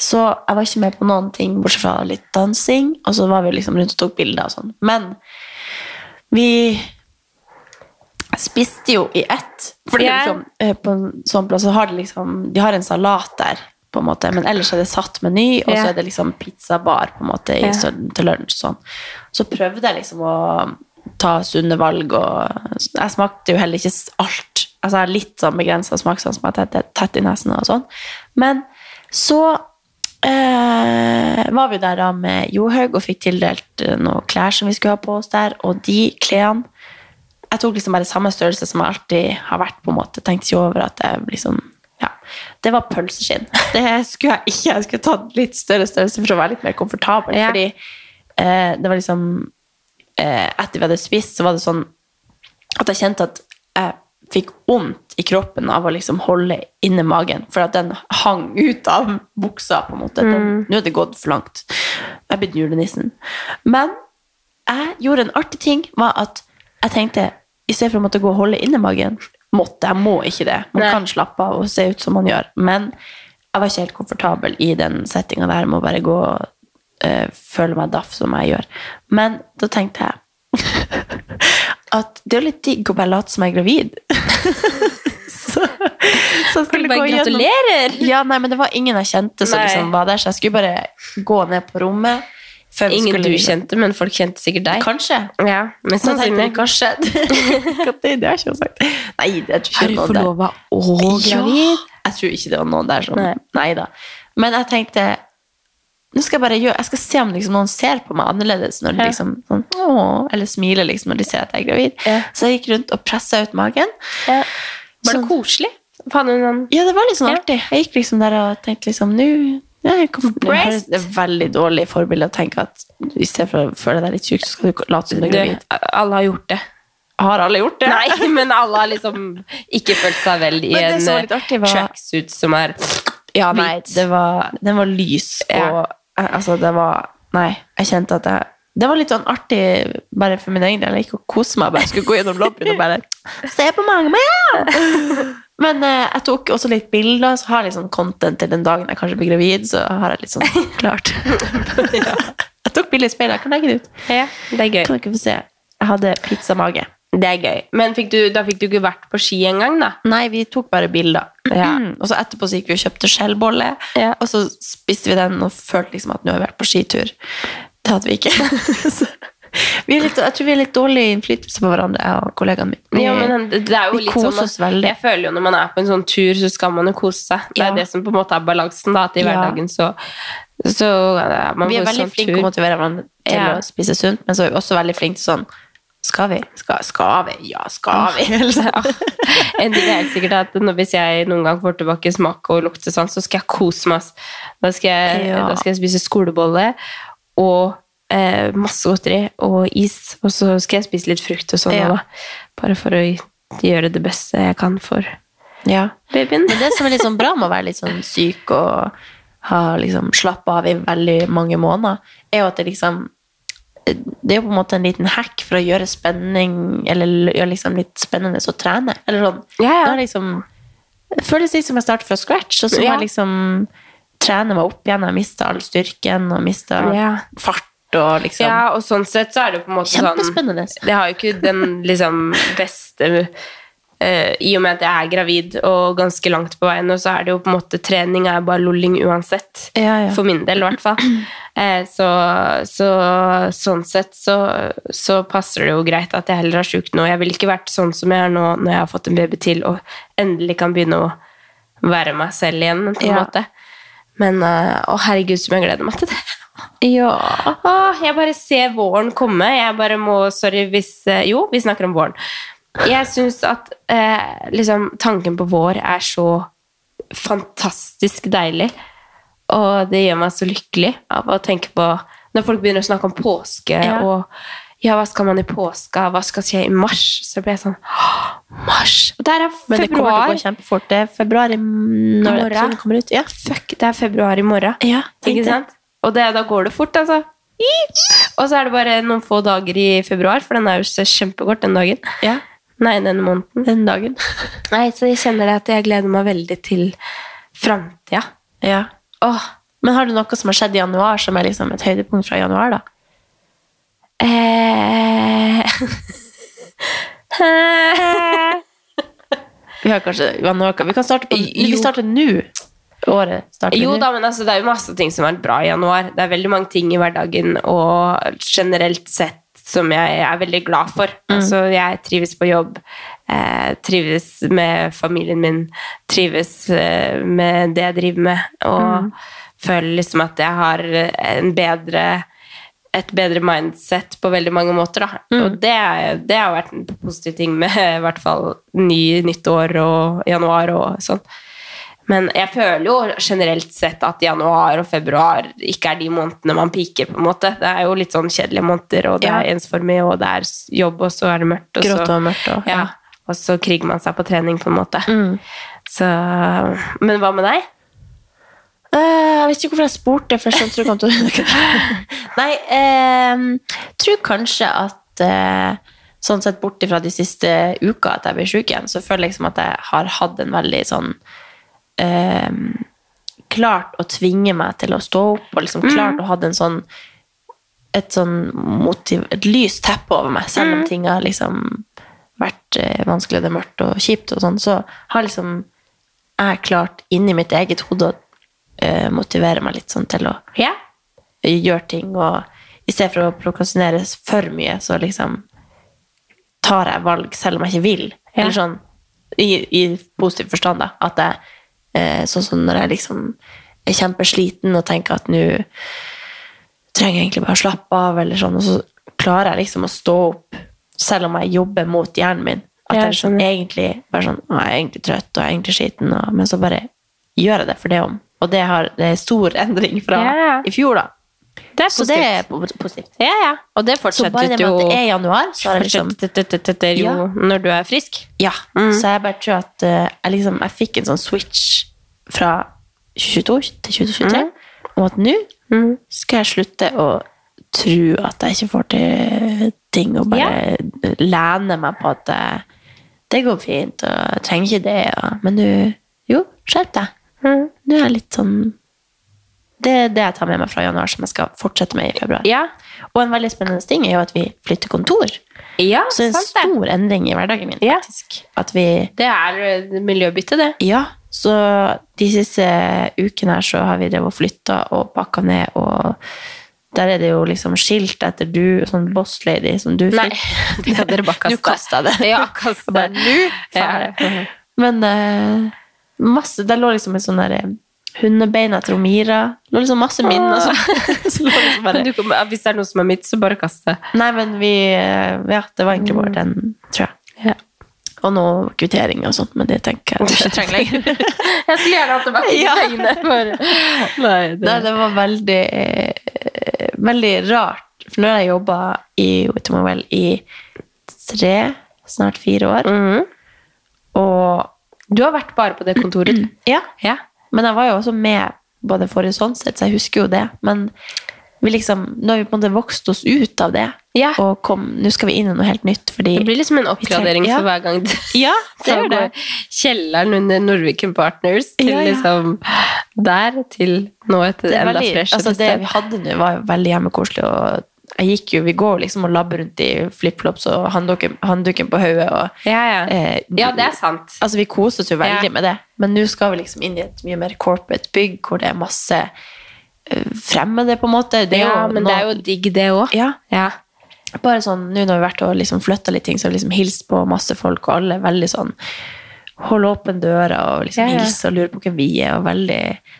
Så jeg var ikke med på noen ting, bortsett fra litt dansing, og så var vi liksom rundt og tok bilder og sånn. Men vi spiste jo i ett. Fordi liksom, eh, på en sånn plass så har de liksom De har en salat der, på en måte, men ellers er det satt meny, og så er det liksom pizzabar på en måte i, til lunsj. Sånn. Så prøvde jeg liksom å ta sunne valg, og jeg smakte jo heller ikke alt. Altså jeg har litt sånn begrensa smakssans som er tett i nesen og sånn. Men så eh, var vi der da med Johaug og fikk tildelt eh, noen klær som vi skulle ha på oss der, og de klærne jeg tok liksom bare samme størrelse som jeg alltid har vært. på en måte. Tenkte ikke over at jeg liksom ja. Det var pølseskinn. Det skulle jeg ikke. Jeg skulle tatt litt større størrelse for å være litt mer komfortabel. Ja. Fordi eh, det var liksom eh, Etter vi hadde spist, så var det sånn at jeg kjente at jeg fikk vondt i kroppen av å liksom holde inne magen, for at den hang ut av buksa. på en måte. Den, nå er det gått for langt. Jeg er blitt julenissen. Men jeg gjorde en artig ting, var at jeg tenkte, i stedet for å måtte gå og holde inne magen, måtte, jeg må ikke det. Man Nei. kan slappe av og se ut som man gjør. Men jeg var ikke helt komfortabel i den settinga der med å bare gå og uh, føle meg daff som jeg gjør. Men da tenkte jeg at det er litt digg å bare late som jeg er gravid. så, så skulle Bare gratulerer! Ja, nei, men det var ingen jeg kjente som liksom var der, så jeg skulle bare gå ned på rommet. Ingen du kjente, men folk kjente sikkert deg. Kanskje. Ja, men sannsynlig. kanskje det, har ikke sagt. Nei, det tror Har ikke du noen der. forlova og gravid? Ja, jeg tror ikke det var noen der som Nei. Nei da. Men jeg tenkte nå skal jeg bare gjøre, jeg skal se om liksom noen ser på meg annerledes når de Ja. liksom sånn, å, eller smiler liksom når de ser at jeg er gravid. Ja. Så jeg gikk rundt og pressa ut magen. Ja. Var det Sånn. koselig? Du Ja, det var litt sånn artig. Jeg gikk liksom der og tenkte liksom Nå jeg høres- Breast. det er veldig dårlig forbilde å tenke at i stedet for å føle deg litt syk, så skal du late som du er gravid. Alle har gjort det. Har alle gjort det? Nei, men alle har liksom ikke følt seg vel i en var var- tracksuit som er Ja, nei, var, den var lys, Ja. og eh, altså, det var Nei, jeg kjente at jeg Det var litt sånn artig bare for min egen del. Jeg gikk og koste meg. Bare skulle gå gjennom lobbyen og bare Se på magen min! Men eh, jeg tok også litt bilder, så har jeg litt sånn content til den dagen jeg kanskje blir gravid. Så har jeg litt sånn klart. ja. Jeg tok bilder i speilet. Jeg kan legge det ut. Ja, det er gøy. Kan dere få se. Jeg hadde pizzamage. Det er gøy. Men fikk du, da fikk du ikke vært på ski engang, da? Nei, vi tok bare bilder. Ja. Og så etterpå så gikk vi og kjøpte skjellbolle, Ja. og så spiste vi den og følte liksom at nå har vi vært på skitur. Det hadde vi ikke. litt, jeg tror vi er litt dårlig innflytelse på hverandre, jeg og kollegaen min. Vi, Ja, men det er jo vi litt koser sånn oss veldig. Jeg føler jo når man er på en sånn tur, så skal man jo kose seg. Det er Ja. det som på en måte er balansen, da. At i hverdagen så, så ja, vi er veldig sånn flinke til å motivere hverandre til å spise sunt, men så er vi også veldig flinke til sånn Skal vi? Skal, skal vi? Ja, skal vi? Ja. En ting er helt sikkert at når, Hvis jeg noen gang får tilbake smak og luktesans, så skal jeg kose meg. Da skal jeg, Ja. da skal jeg spise skolebolle og eh, masse godteri og is. Og så skal jeg spise litt frukt og sånn. Ja. da. Bare for å gjøre det beste jeg kan for Ja. babyen. Men det som er litt sånn bra med å være litt sånn syk og ha liksom slappe av i veldig mange måneder, er jo at det liksom Det er jo på en måte en liten hack for å gjøre spenning Eller gjøre liksom litt spennende å trene. Eller sånn. Ja, ja. Liksom, det føles litt som jeg starter fra scratch, og så må Ja. jeg liksom trene meg opp igjen. Jeg mista all styrken og mista Ja. fart og liksom Ja, og sånn sett så er det på en måte sånn Kjempespennende. Det har jo ikke den liksom beste uh, I og med at jeg er gravid og ganske langt på vei nå, så er det jo på en måte trening er bare lolling uansett. Ja, ja. For min del, i hvert fall. Uh, så, så sånn sett så, så passer det jo greit at jeg heller har sjuk nå. Jeg ville ikke vært sånn som jeg er nå når jeg har fått en baby til og endelig kan begynne å være meg selv igjen, på en Ja. måte. Men eh, å herregud, som jeg gleder meg til det. Ja. Jeg bare ser våren komme. Jeg bare må Sorry hvis eh, Jo, vi snakker om våren. Jeg syns at eh, liksom, tanken på vår er så fantastisk deilig. Og det gjør meg så lykkelig av å tenke på Når folk begynner å snakke om påske Ja. og ja, hva skal man i påska? Hva skal skje i mars? Så blir jeg sånn Mars! Og der er Men det kommer til å gå kjempefort. Det er februar i Morgen. Fuck, det er februar i morgen. Ja, Ikke sant? Og det, da går det fort, altså. Og så er det bare noen få dager i februar, for den er jo så kjempekort den dagen. Ja. Nei, den måneden. Den dagen. Nei, så jeg kjenner at jeg gleder meg veldig til framtida. Ja. Åh, Men har du noe som har skjedd i januar som er liksom et høydepunkt fra januar, da? eh... Vi har kanskje januar Vi kan starte på Vi starter nå. Året starter Jo da, men altså, det er jo masse ting som har vært bra i januar. Det er veldig mange ting i hverdagen og generelt sett som jeg er veldig glad for. Altså, jeg trives på jobb, eh, trives med familien min, trives eh, med det jeg driver med, og føler liksom at jeg har en bedre et bedre mindset på veldig mange måter. Da. Og det, det har vært en positiv ting med i hvert fall ny, nytt år og januar og sånn. Men jeg føler jo generelt sett at januar og februar ikke er de månedene man piker, på en måte. Det er jo litt sånn kjedelige måneder, og det er ensformig, og det er jobb, og så er det mørkt. Og Grått så, og mørkt og- ja. Og så kriger man seg på trening, på en måte. Mm. Så Men hva med deg? Uh, jeg visste ikke hvorfor jeg spurte, jeg tror jeg kom til Nei, uh, tror kanskje at uh, sånn sett bort fra de siste uka at jeg ble syk igjen, så føler jeg liksom at jeg har hatt en veldig sånn eh, Klart å tvinge meg til å stå opp, og liksom klart å ha en sånn et sånn motiv, et lyst teppe over meg, selv om ting har liksom vært eh, vanskelig, det er mørkt og kjipt og sånn, så har liksom jeg klart inni mitt eget hode å eh, motivere meg litt sånn til å yeah. gjøre ting, og i stedet for å prokrastinere for mye, så liksom tar jeg valg selv om jeg ikke vil. Yeah. Eller sånn, i, i positiv forstand da, at jeg, sånn som når jeg liksom er kjempesliten og tenker at nå trenger jeg egentlig bare å slappe av, eller sånn, og så klarer jeg liksom å stå opp, selv om jeg jobber mot hjernen min. At jeg er sånn, egentlig bare sånn, «Å, jeg er egentlig trøtt, og jeg er egentlig skiten, og, men så bare gjør jeg det for det om. Og det, har, det er stor endring fra ja. i fjor da. Det er Så det er positivt. Ja, ja. Og det Så bare det med jo at det er januar, så har jeg liksom jo når du er frisk. Ja, så jeg bare tror at eh, jeg liksom, jeg fikk en sånn switch fra 2022 til 2023, om at nå skal jeg slutte å tro at jeg ikke får til ting, og bare lene meg på at eh, det går fint, og jeg trenger ikke det, og, men nå, jo, skjerp deg. Nå er jeg litt sånn, det er det jeg tar med meg fra januar, som jeg skal fortsette med i februar. Ja, Og en veldig spennende ting er jo at vi flytter kontor. ja Så en sant det. stor endring i hverdagen min, Ja. faktisk. Det er eh, miljøbytte, det. Ja, så de siste ukene her så har vi drevet og flytta og pakka ned, og der er det jo liksom skilt etter du, sånn boss lady, som du Nei, det hadde dere bare kasta. Du kastet det. Ja, kastet. Bare, Nå, faen». Ja. Men uh, masse, der lå liksom en sånn der eh, til Omira. Det lå liksom masse minner. Så, så liksom bare, hvis det er noe som er mitt, så bare kast det. Nei, men vi eh, Ja, det var egentlig bare den, tror jeg. Ja. Og noe kvittering og sånt, men det tenker jeg ikke trenger lenger. Jeg skulle gjerne hatt tilbake Ja. pengene. Bare. Nei, det. Nei, det var veldig, eh, veldig rart. For nå har jeg jobba i Whittemore i tre, snart fire år. Mhm. Og Du har vært bare på det kontoret? ja, Ja. Men jeg var jo også med både forrige sånn sett, så jeg husker jo det. Men vi liksom, nå har vi på en måte vokst oss ut av det, Ja. og kom, nå skal vi inn i noe helt nytt, Det blir liksom en oppgradering Ja. for hver gang. du- Ja, det gjør det. kjelleren under Norwegian Partners til Ja, ja. liksom der til nå et det, enda freshere altså det vi hadde nå, var jo veldig hjemmekoselig. Og jeg gikk jo, vi går liksom og labber rundt i flipflops og håndduken, håndduken på hodet. Ja, ja. eh, ja, det er sant. Altså, vi koser oss jo veldig Ja. med det, men nå skal vi liksom inn i et mye mer corporate bygg, hvor det er masse eh, fremmede, på en måte. Det ja, men noe- det er jo digg, det òg. Ja. Ja. Bare sånn, nå når vi har vært og liksom flytta litt ting, så har vi liksom hilst på masse folk, og alle er veldig sånn Holde åpen døra og liksom Ja, hilse og lure på hvem vi er, og veldig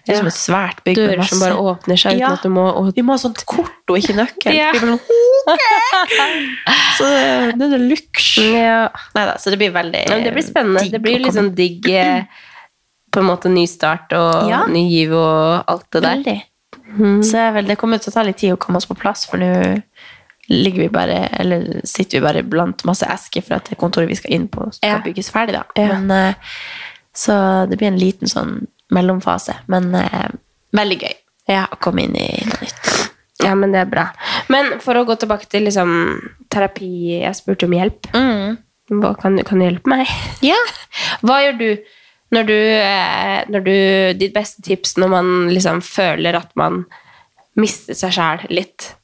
Det er som et svært bygg Dører som bare åpner seg uten at du må og, Vi må ha sånt kort og ikke nøkkel. Ja. Vi blir sånn! Så det er det luxe. Neida, så det blir veldig det blir spennende. digg Det blir liksom digg eh, På en måte ny start og Ja. ny giv og alt det der. Veldig. Så vel, det kommer til å ta litt tid å komme oss på plass, for nå ligger vi bare, eller sitter vi bare blant masse esker for at det kontoret vi skal inn på skal Ja. bygges ferdig da. Ja. Men, eh, så det blir en liten sånn mellomfase, men eh, veldig gøy å komme inn i noe nytt. Ja, men det er bra. Men for å gå tilbake til liksom, terapi Jeg spurte om hjelp. Hva, kan, kan du hjelpe meg? Ja. Hva gjør du når du, eh, når du Ditt beste tips når man liksom føler at man mister seg sjæl litt,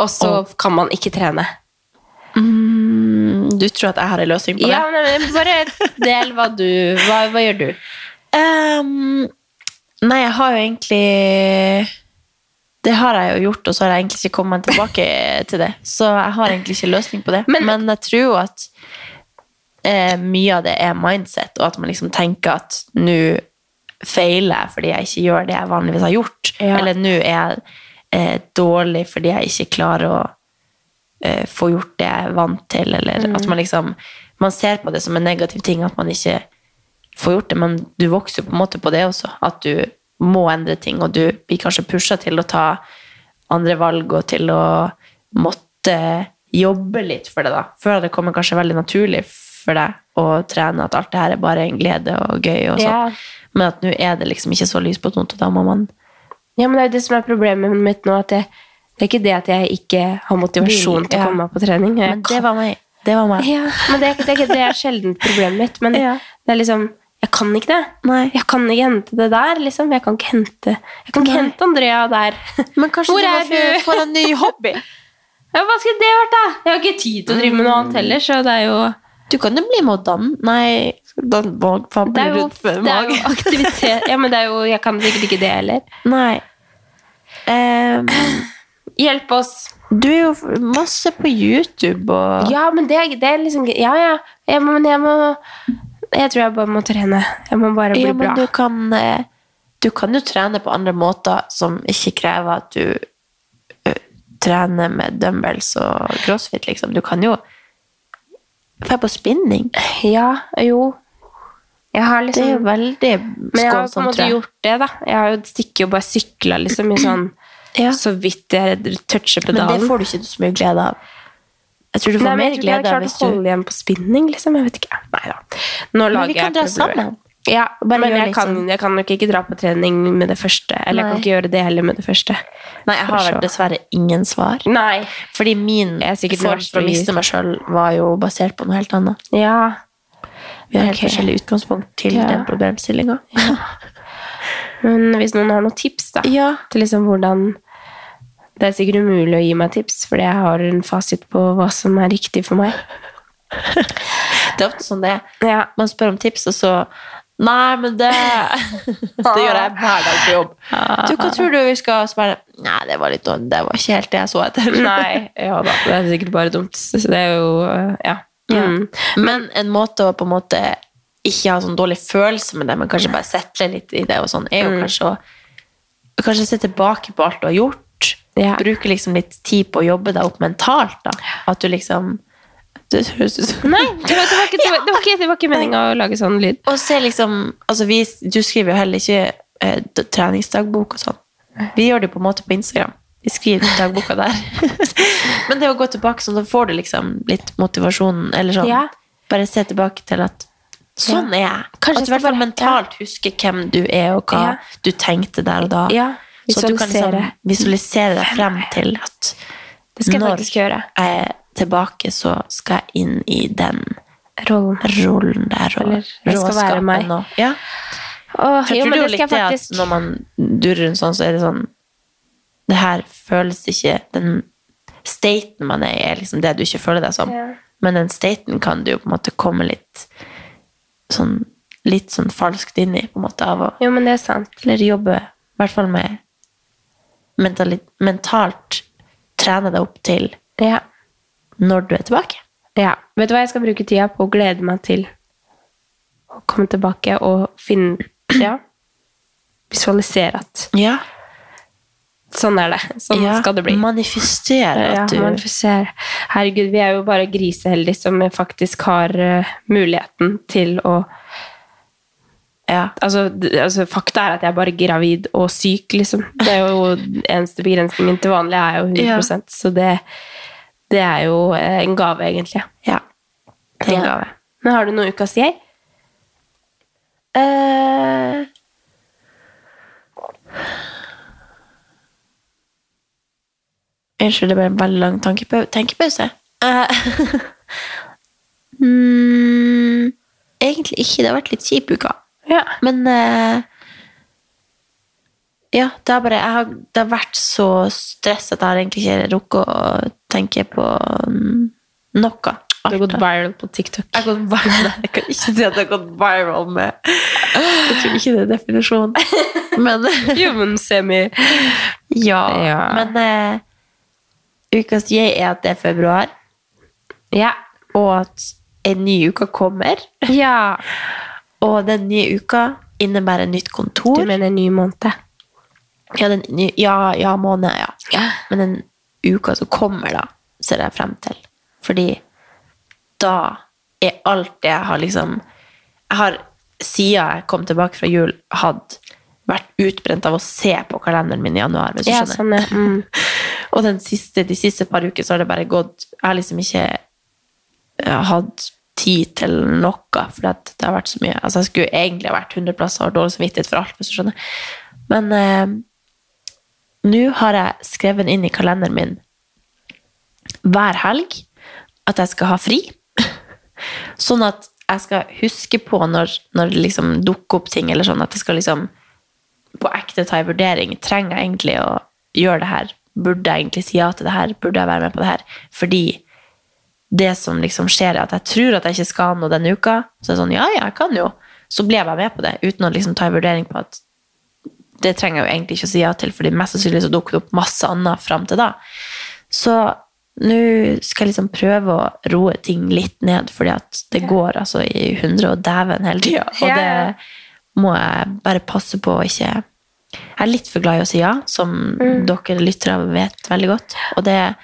og så kan man ikke trene? Mm, du tror at jeg har en løsning på det? Ja, men Bare del hva du Hva, hva gjør du? Um, nei, jeg har jo egentlig Det har jeg jo gjort, og så har jeg egentlig ikke kommet tilbake til det. Så jeg har egentlig ikke løsning på det. Men, jeg tror jo at eh, mye av det er mindset, og at man liksom tenker at nå feiler jeg fordi jeg ikke gjør det jeg vanligvis har gjort. Ja. Eller nå er jeg eh, dårlig fordi jeg ikke klarer å eh, få gjort det jeg er vant til, eller Mm. at man liksom Man ser på det som en negativ ting at man ikke får gjort det, men du vokser jo på en måte på det også. At du må endre ting, og du blir kanskje pusha til å ta andre valg og til å måtte jobbe litt for det, da. Før det kommer kanskje veldig naturlig for deg å trene, at alt det her er bare en glede og gøy og sånn. Ja. Men at nå er det liksom ikke så lyspunkt, og da må man Ja, men det er jo det som er problemet mitt nå. At jeg, det er ikke det at jeg ikke har motivasjon til å komme meg på trening. Jeg Men det var meg. Det var meg. Ja, men det det det er sjelden problemet mitt. Men Ja. det er liksom Jeg kan ikke det. Nei. Jeg kan ikke hente det der, liksom. Jeg kan ikke hente Jeg kan ikke hente Andrea der. Men kanskje Hvor du må få- en ny hobby? Ja, hva skulle det vært, da? Jeg har ikke tid til å drive med noe annet heller, så det er jo Du kan jo bli med å danne Nei, dan, faen, Det er jo, det er jo aktivitet. Ja, men det er jo Jeg kan sikkert ikke det heller. Nei. Ehm, Hjelp oss. du er jo masse på YouTube og Ja, men det, det er liksom Ja, ja. Jeg må, men jeg må Jeg tror jeg bare må trene. Jeg må bare bli Ja, bra. du kan, eh, du kan jo trene på andre måter som ikke krever at du ø, trener med dumbbells og crossfit, liksom. Du kan jo dra på spinning. Ja, jo. Jeg har Det er jo liksom veldig Men jeg har på en måte gjort det, da. Jeg har jo stikket og bare sykla liksom i sånn Ja. Så vidt jeg toucher pedalen. Men det får du ikke så mye glede av. Jeg tror du får Nei, mer jeg tror ikke jeg glede av klart hvis å du holde igjen på spinning, liksom. Jeg vet ikke. Nei da. Nå Men lager vi kan jeg dra sammen. Ja, men jeg liksom. kan, sånn- jeg kan nok ikke dra på trening med det første. Eller jeg kan ikke gjøre det heller med det første. Nei, jeg har vel dessverre ingen svar. Nei. Fordi min Jeg form for å miste meg sjøl var jo basert på noe helt annet. Ja. Vi har helt forskjellig utgangspunkt til Ja. den problemstillinga. Men hvis noen har noen tips, da, Ja. til liksom hvordan Det er sikkert umulig å gi meg tips, fordi jeg har en fasit på hva som er riktig for meg. Det er ofte sånn det er. Ja. Man spør om tips, og så Nei, men det Det gjør jeg hver dag på jobb. Du, hva tror du vi skal spørre? Nei, det var litt dårlig. Det var ikke helt det jeg så etter. Nei, ja da. Det er sikkert bare dumt. Så det er jo øh, Ja. Ja. Mm. Men en måte å på en måte ikke ha sånn dårlig følelse med det, men kanskje bare setle litt i det, og sånn, er jo Mm. kanskje å kanskje se tilbake på alt du har gjort. Ja. Bruke liksom litt tid på å jobbe deg opp mentalt. da. At du liksom det høres ut som Nei, det var, ikke, det var, det var ikke, det var ikke meninga å lage sånn lyd. Og se liksom altså vi, Du skriver jo heller ikke eh, treningsdagbok og sånn. Vi gjør det på en måte på Instagram. Vi skriver dagboka der. Men det å gå tilbake sånn, da får du liksom litt motivasjon, eller sånn. Ja. Bare se tilbake til at sånn er jeg. Kanskje at du i hvert fall mentalt husker hvem du er, og hva Ja. du tenkte der og da. Ja, Så at du kan liksom visualisere deg frem til at når jeg er tilbake, så skal jeg inn i den Rollen. rollen der. Og Eller, råskapen. Og, ja. Åh, jo, tror jo det skal litt det at når man durrer rundt sånn, så er det sånn Det her føles ikke Den staten man er i, er liksom det du ikke føler deg som. Ja. Men den staten kan du jo på en måte komme litt sånn Litt sånn falskt inn i, på en måte, av å Jo, men det er sant. Eller jobbe, i hvert fall med mentali- mentalt trene deg opp til Ja. når du er tilbake. ja. Vet du hva, jeg skal bruke tida på å glede meg til å komme tilbake og finne Ja. Visualisere at Ja. Sånn er det. Sånn ja. skal det bli. Manifestere Ja, at du manifesere. Herregud, vi er jo bare griseheldige som faktisk har uh, muligheten til å ja. altså, altså, fakta er at jeg er bare gravid og syk, liksom. Det er jo eneste begrensningen til vanlig er jo 100 så det, det er jo eh, en gave, egentlig. ja. En Ja. gave. Men har du noe ukas jeg? Eh, Unnskyld, det ble en veldig lang tenkepause. Uh, mm, egentlig ikke. Det har vært litt kjip uke. Ja. Men uh, Ja, det har bare jeg har, Det har vært så stress at jeg har egentlig ikke rukket å tenke på mm, noe. Du har gått viral på TikTok. Jeg har gått viral. Jeg kan ikke si at jeg har gått viral med Jeg tror ikke det er definisjonen. Men Jo, men semi ja. Ja. Men eh, ukas jeg er at det er februar, Ja. og at en ny uke kommer. ja. Og den nye uka innebærer nytt kontor. Du mener ny måned? Ja, den, ja, ja måned, ja. ja. Men den uka som kommer, da, ser jeg frem til. Fordi da er alt det jeg har liksom Jeg har, siden jeg kom tilbake fra jul, hatt vært utbrent av å se på kalenderen min i januar, hvis du Ja, skjønner. sånn. Mm. Og siste, de siste par uker så har det bare gått Jeg har liksom ikke eh, hatt tid til noe, for det har vært så mye. Altså, jeg skulle egentlig ha vært 100 plasser og har dårlig samvittighet for alt, hvis du skjønner. Men eh, nå har jeg skrevet inn i kalenderen min hver helg at jeg skal ha fri. Sånn at jeg skal huske på når, når det liksom dukker opp ting, eller sånn at jeg skal liksom på ekte ta en vurdering. Trenger jeg egentlig å gjøre det her? Burde jeg egentlig si ja til det her? Burde jeg være med på det her? Fordi det som liksom skjer, er at jeg tror at jeg ikke skal noe denne uka. Så er det sånn, ja, ja, jeg kan jo. Så ble jeg bare med på det, uten å liksom ta en vurdering på at det trenger jeg jo egentlig ikke å si ja til, fordi mest sannsynlig så dukker det opp masse annet fram til da. Så nå skal jeg liksom prøve å roe ting litt ned, fordi at det går altså i hundre og dæven hele tida. Og det må jeg bare passe på å ikke Jeg er litt for glad i å si ja, som Mm. dere lyttere vet veldig godt. Og det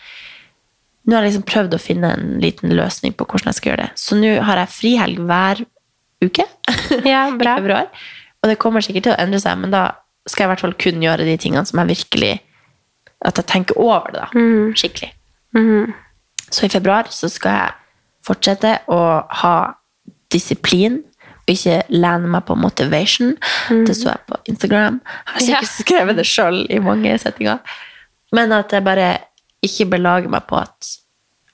Nå har jeg liksom prøvd å finne en liten løsning på hvordan jeg skal gjøre det. Så nå har jeg frihelg hver uke Ja, i februar. Og det kommer sikkert til å endre seg, men da skal jeg i hvert fall kun gjøre de tingene som jeg virkelig At jeg tenker over det, da. Skikkelig. Mm. Så i februar så skal jeg fortsette å ha disiplin, ikke lene meg på motivation. Det så jeg på Instagram. Jeg har sikkert skrevet det sjøl i mange settinger. Men at jeg bare ikke belager meg på at,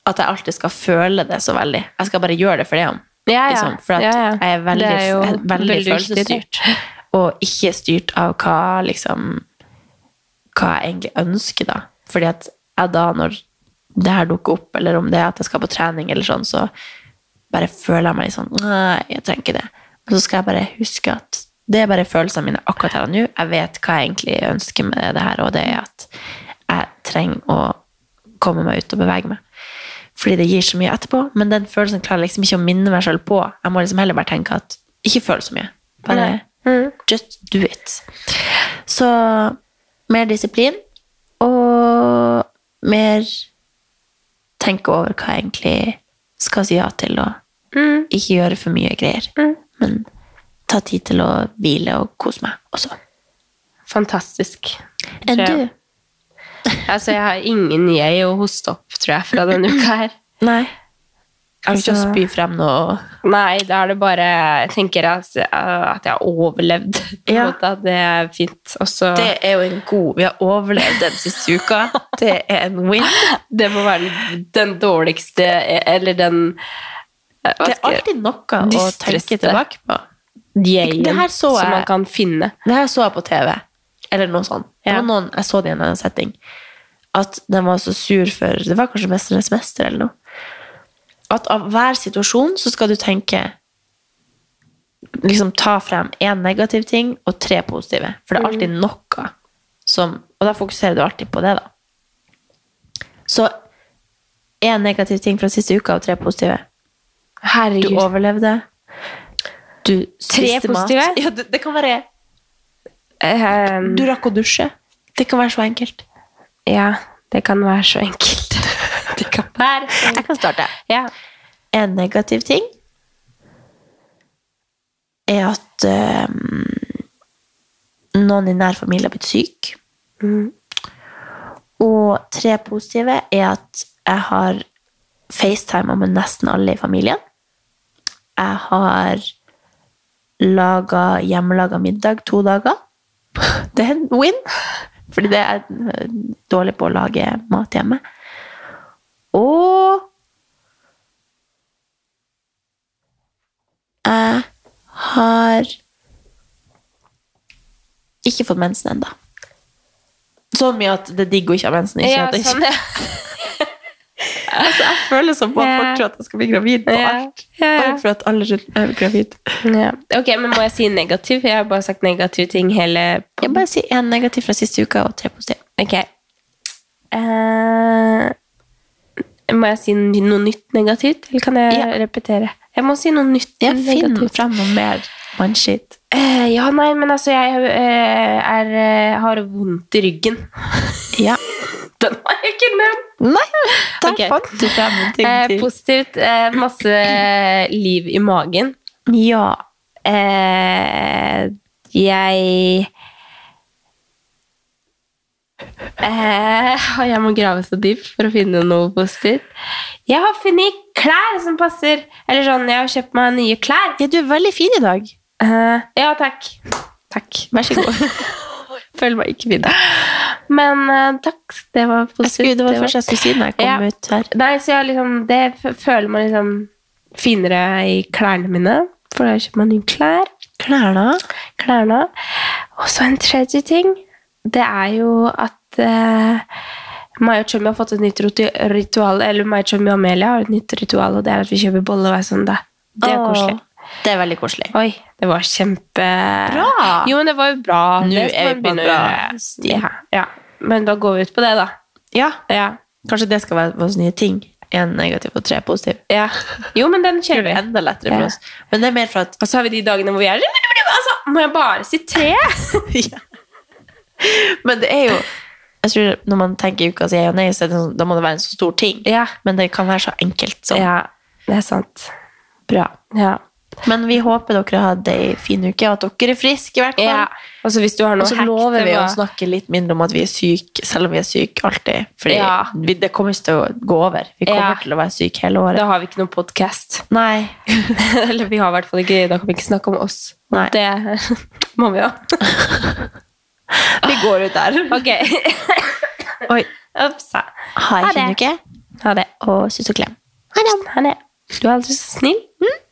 at jeg alltid skal føle det så veldig. Jeg skal bare gjøre det for det. om. Ja, ja. Liksom, for Ja, ja. jeg er veldig, er veldig følelsesstyrt. Og ikke styrt av hva liksom hva jeg egentlig ønsker, da. Fordi at jeg da, når det her dukker opp, eller om det er at jeg skal på trening, eller sånn, så bare føler jeg meg litt sånn Nei, jeg trenger ikke det. Men så skal jeg bare huske at det er bare følelsene mine akkurat her og nå. Jeg vet hva jeg egentlig ønsker med det her, og det er at jeg trenger å komme meg ut og bevege meg. Fordi det gir så mye etterpå, men den følelsen klarer jeg liksom ikke å minne meg selv på. Jeg må liksom heller bare tenke at ikke føl så mye. Bare just do it. Så mer disiplin, og mer tenke over hva jeg egentlig skal si ja til, og ikke gjøre for mye greier. Men ta tid til å hvile og kose meg også. Fantastisk. Enn du? jeg. Altså, jeg har ingen jeg å hoste opp, tror jeg, fra denne uka her. Nei. Har du ikke Altså- spy frem noe Nei, da er det bare Jeg tenker at at jeg har overlevd. Ja. at det er fint. Også, Det er jo en god Vi har overlevd den siste uka. Det er en win. Det må være den dårligste Eller den Det er alltid noe å tenke tilbake på. Det her så som jeg- man kan finne. Det her så jeg på TV. Eller noe sånt. Ja. noen, jeg så det i en annen setting. At den var så sur for Det var kanskje Mesternes mester eller noe. At av hver situasjon så skal du tenke Liksom ta frem én negativ ting og tre positive. For det er alltid noe som Og da fokuserer du alltid på det, da. Så én negativ ting fra siste uka og tre positive. Herregud. Du overlevde. Du Tre positive? Ja, det, det kan være um, Du rakk å dusje. Det kan være så enkelt. Ja, det kan være så enkelt. det kan være så Jeg kan starte. Ja. En negativ ting er at um, noen i nær familie har blitt syk. Og tre positive er at jeg har facetima med nesten alle i familien. Jeg har laga hjemmelaga middag to dager. Det er en win, fordi det er dårlig på å lage mat hjemme. Og jeg har ikke fått mensen ennå. Så mye at det er digg å ikke ha mensen. Ikke Ja, sånn, ja. altså, jeg føler som på tror at jeg skal bli gravid på alt. Bare for at alle er gravid. Ja. Ok, men må jeg si negativ? Jeg har bare sagt negative ting hele Jeg bare si én negativ fra siste uka og tre positive. Ok. Uh, må jeg si noe nytt negativt, eller kan jeg repetere? Jeg må si noe nytt Jeg finner negativt. frem noe mer mannskitt. Eh, ja, nei, men altså, jeg uh, er, uh, har vondt i ryggen. Ja. Den har jeg ikke nevnt! Nei, det er okay. faktisk frem en ting Eh, til. positivt. Eh, masse liv i magen. Ja. Eh, jeg eh, Jeg må grave så dypt for å finne noe positivt. Jeg har funnet klær som passer. Eller sånn, jeg har kjøpt meg nye klær. ja, du er veldig fin i dag. Eh, ja, takk. Takk. Vær så god. Føler meg ikke fin. Men uh, takk, det var positivt. det var første jeg skulle si når jeg kom Ja. ut her. Nei, så jeg liksom, det føler man liksom finere i klærne mine. For da kjøpt meg nye klær. Klærne. klærne. Og så en tredje ting, det er jo at uh, Maya Chummy har fått et nytt ritual, eller Maya Chummy og Amelia har et nytt ritual, og det er at vi kjøper bolle hver søndag. Det er oh. koselig. Det er veldig koselig. Oi, det var kjempe... Bra! Jo, men det var jo bra. Nå Det er vi på en bra sti. Ja, ja. Men da går vi ut på det, da. Ja, Ja. Kanskje det skal være våre nye ting. Én negativ og tre positiv. ja. Jo, men den kjører vi. enda lettere for oss. Men det er mer for at Og så har vi de dagene hvor vi er Altså, må jeg bare si tre? Men det er jo jeg tror Når man tenker uka ja og nei, så er det sånn, da må det være en så stor ting. Ja. Men det kan være så enkelt som Ja, det er sant. bra. Ja. Men vi håper dere har hatt ei fin uke, og at dere er friske, i hvert fall. Ja. Og så hvis du har noe Og så lover vi å snakke litt mindre om at vi er syke, selv om vi er syke alltid. Fordi Ja. det kommer ikke til å gå over. Vi kommer Ja. til å være syke hele året. Da har vi ikke noen podkast. Nei. Eller vi har i hvert fall ikke Da kan vi ikke snakke om oss. Nei. Det må vi jo. Vi går ut der. Ok. Oi. Ups. Ha en fin uke, Ha det. og kyss og klem. Ha det. Du er alltid så snill. Veldig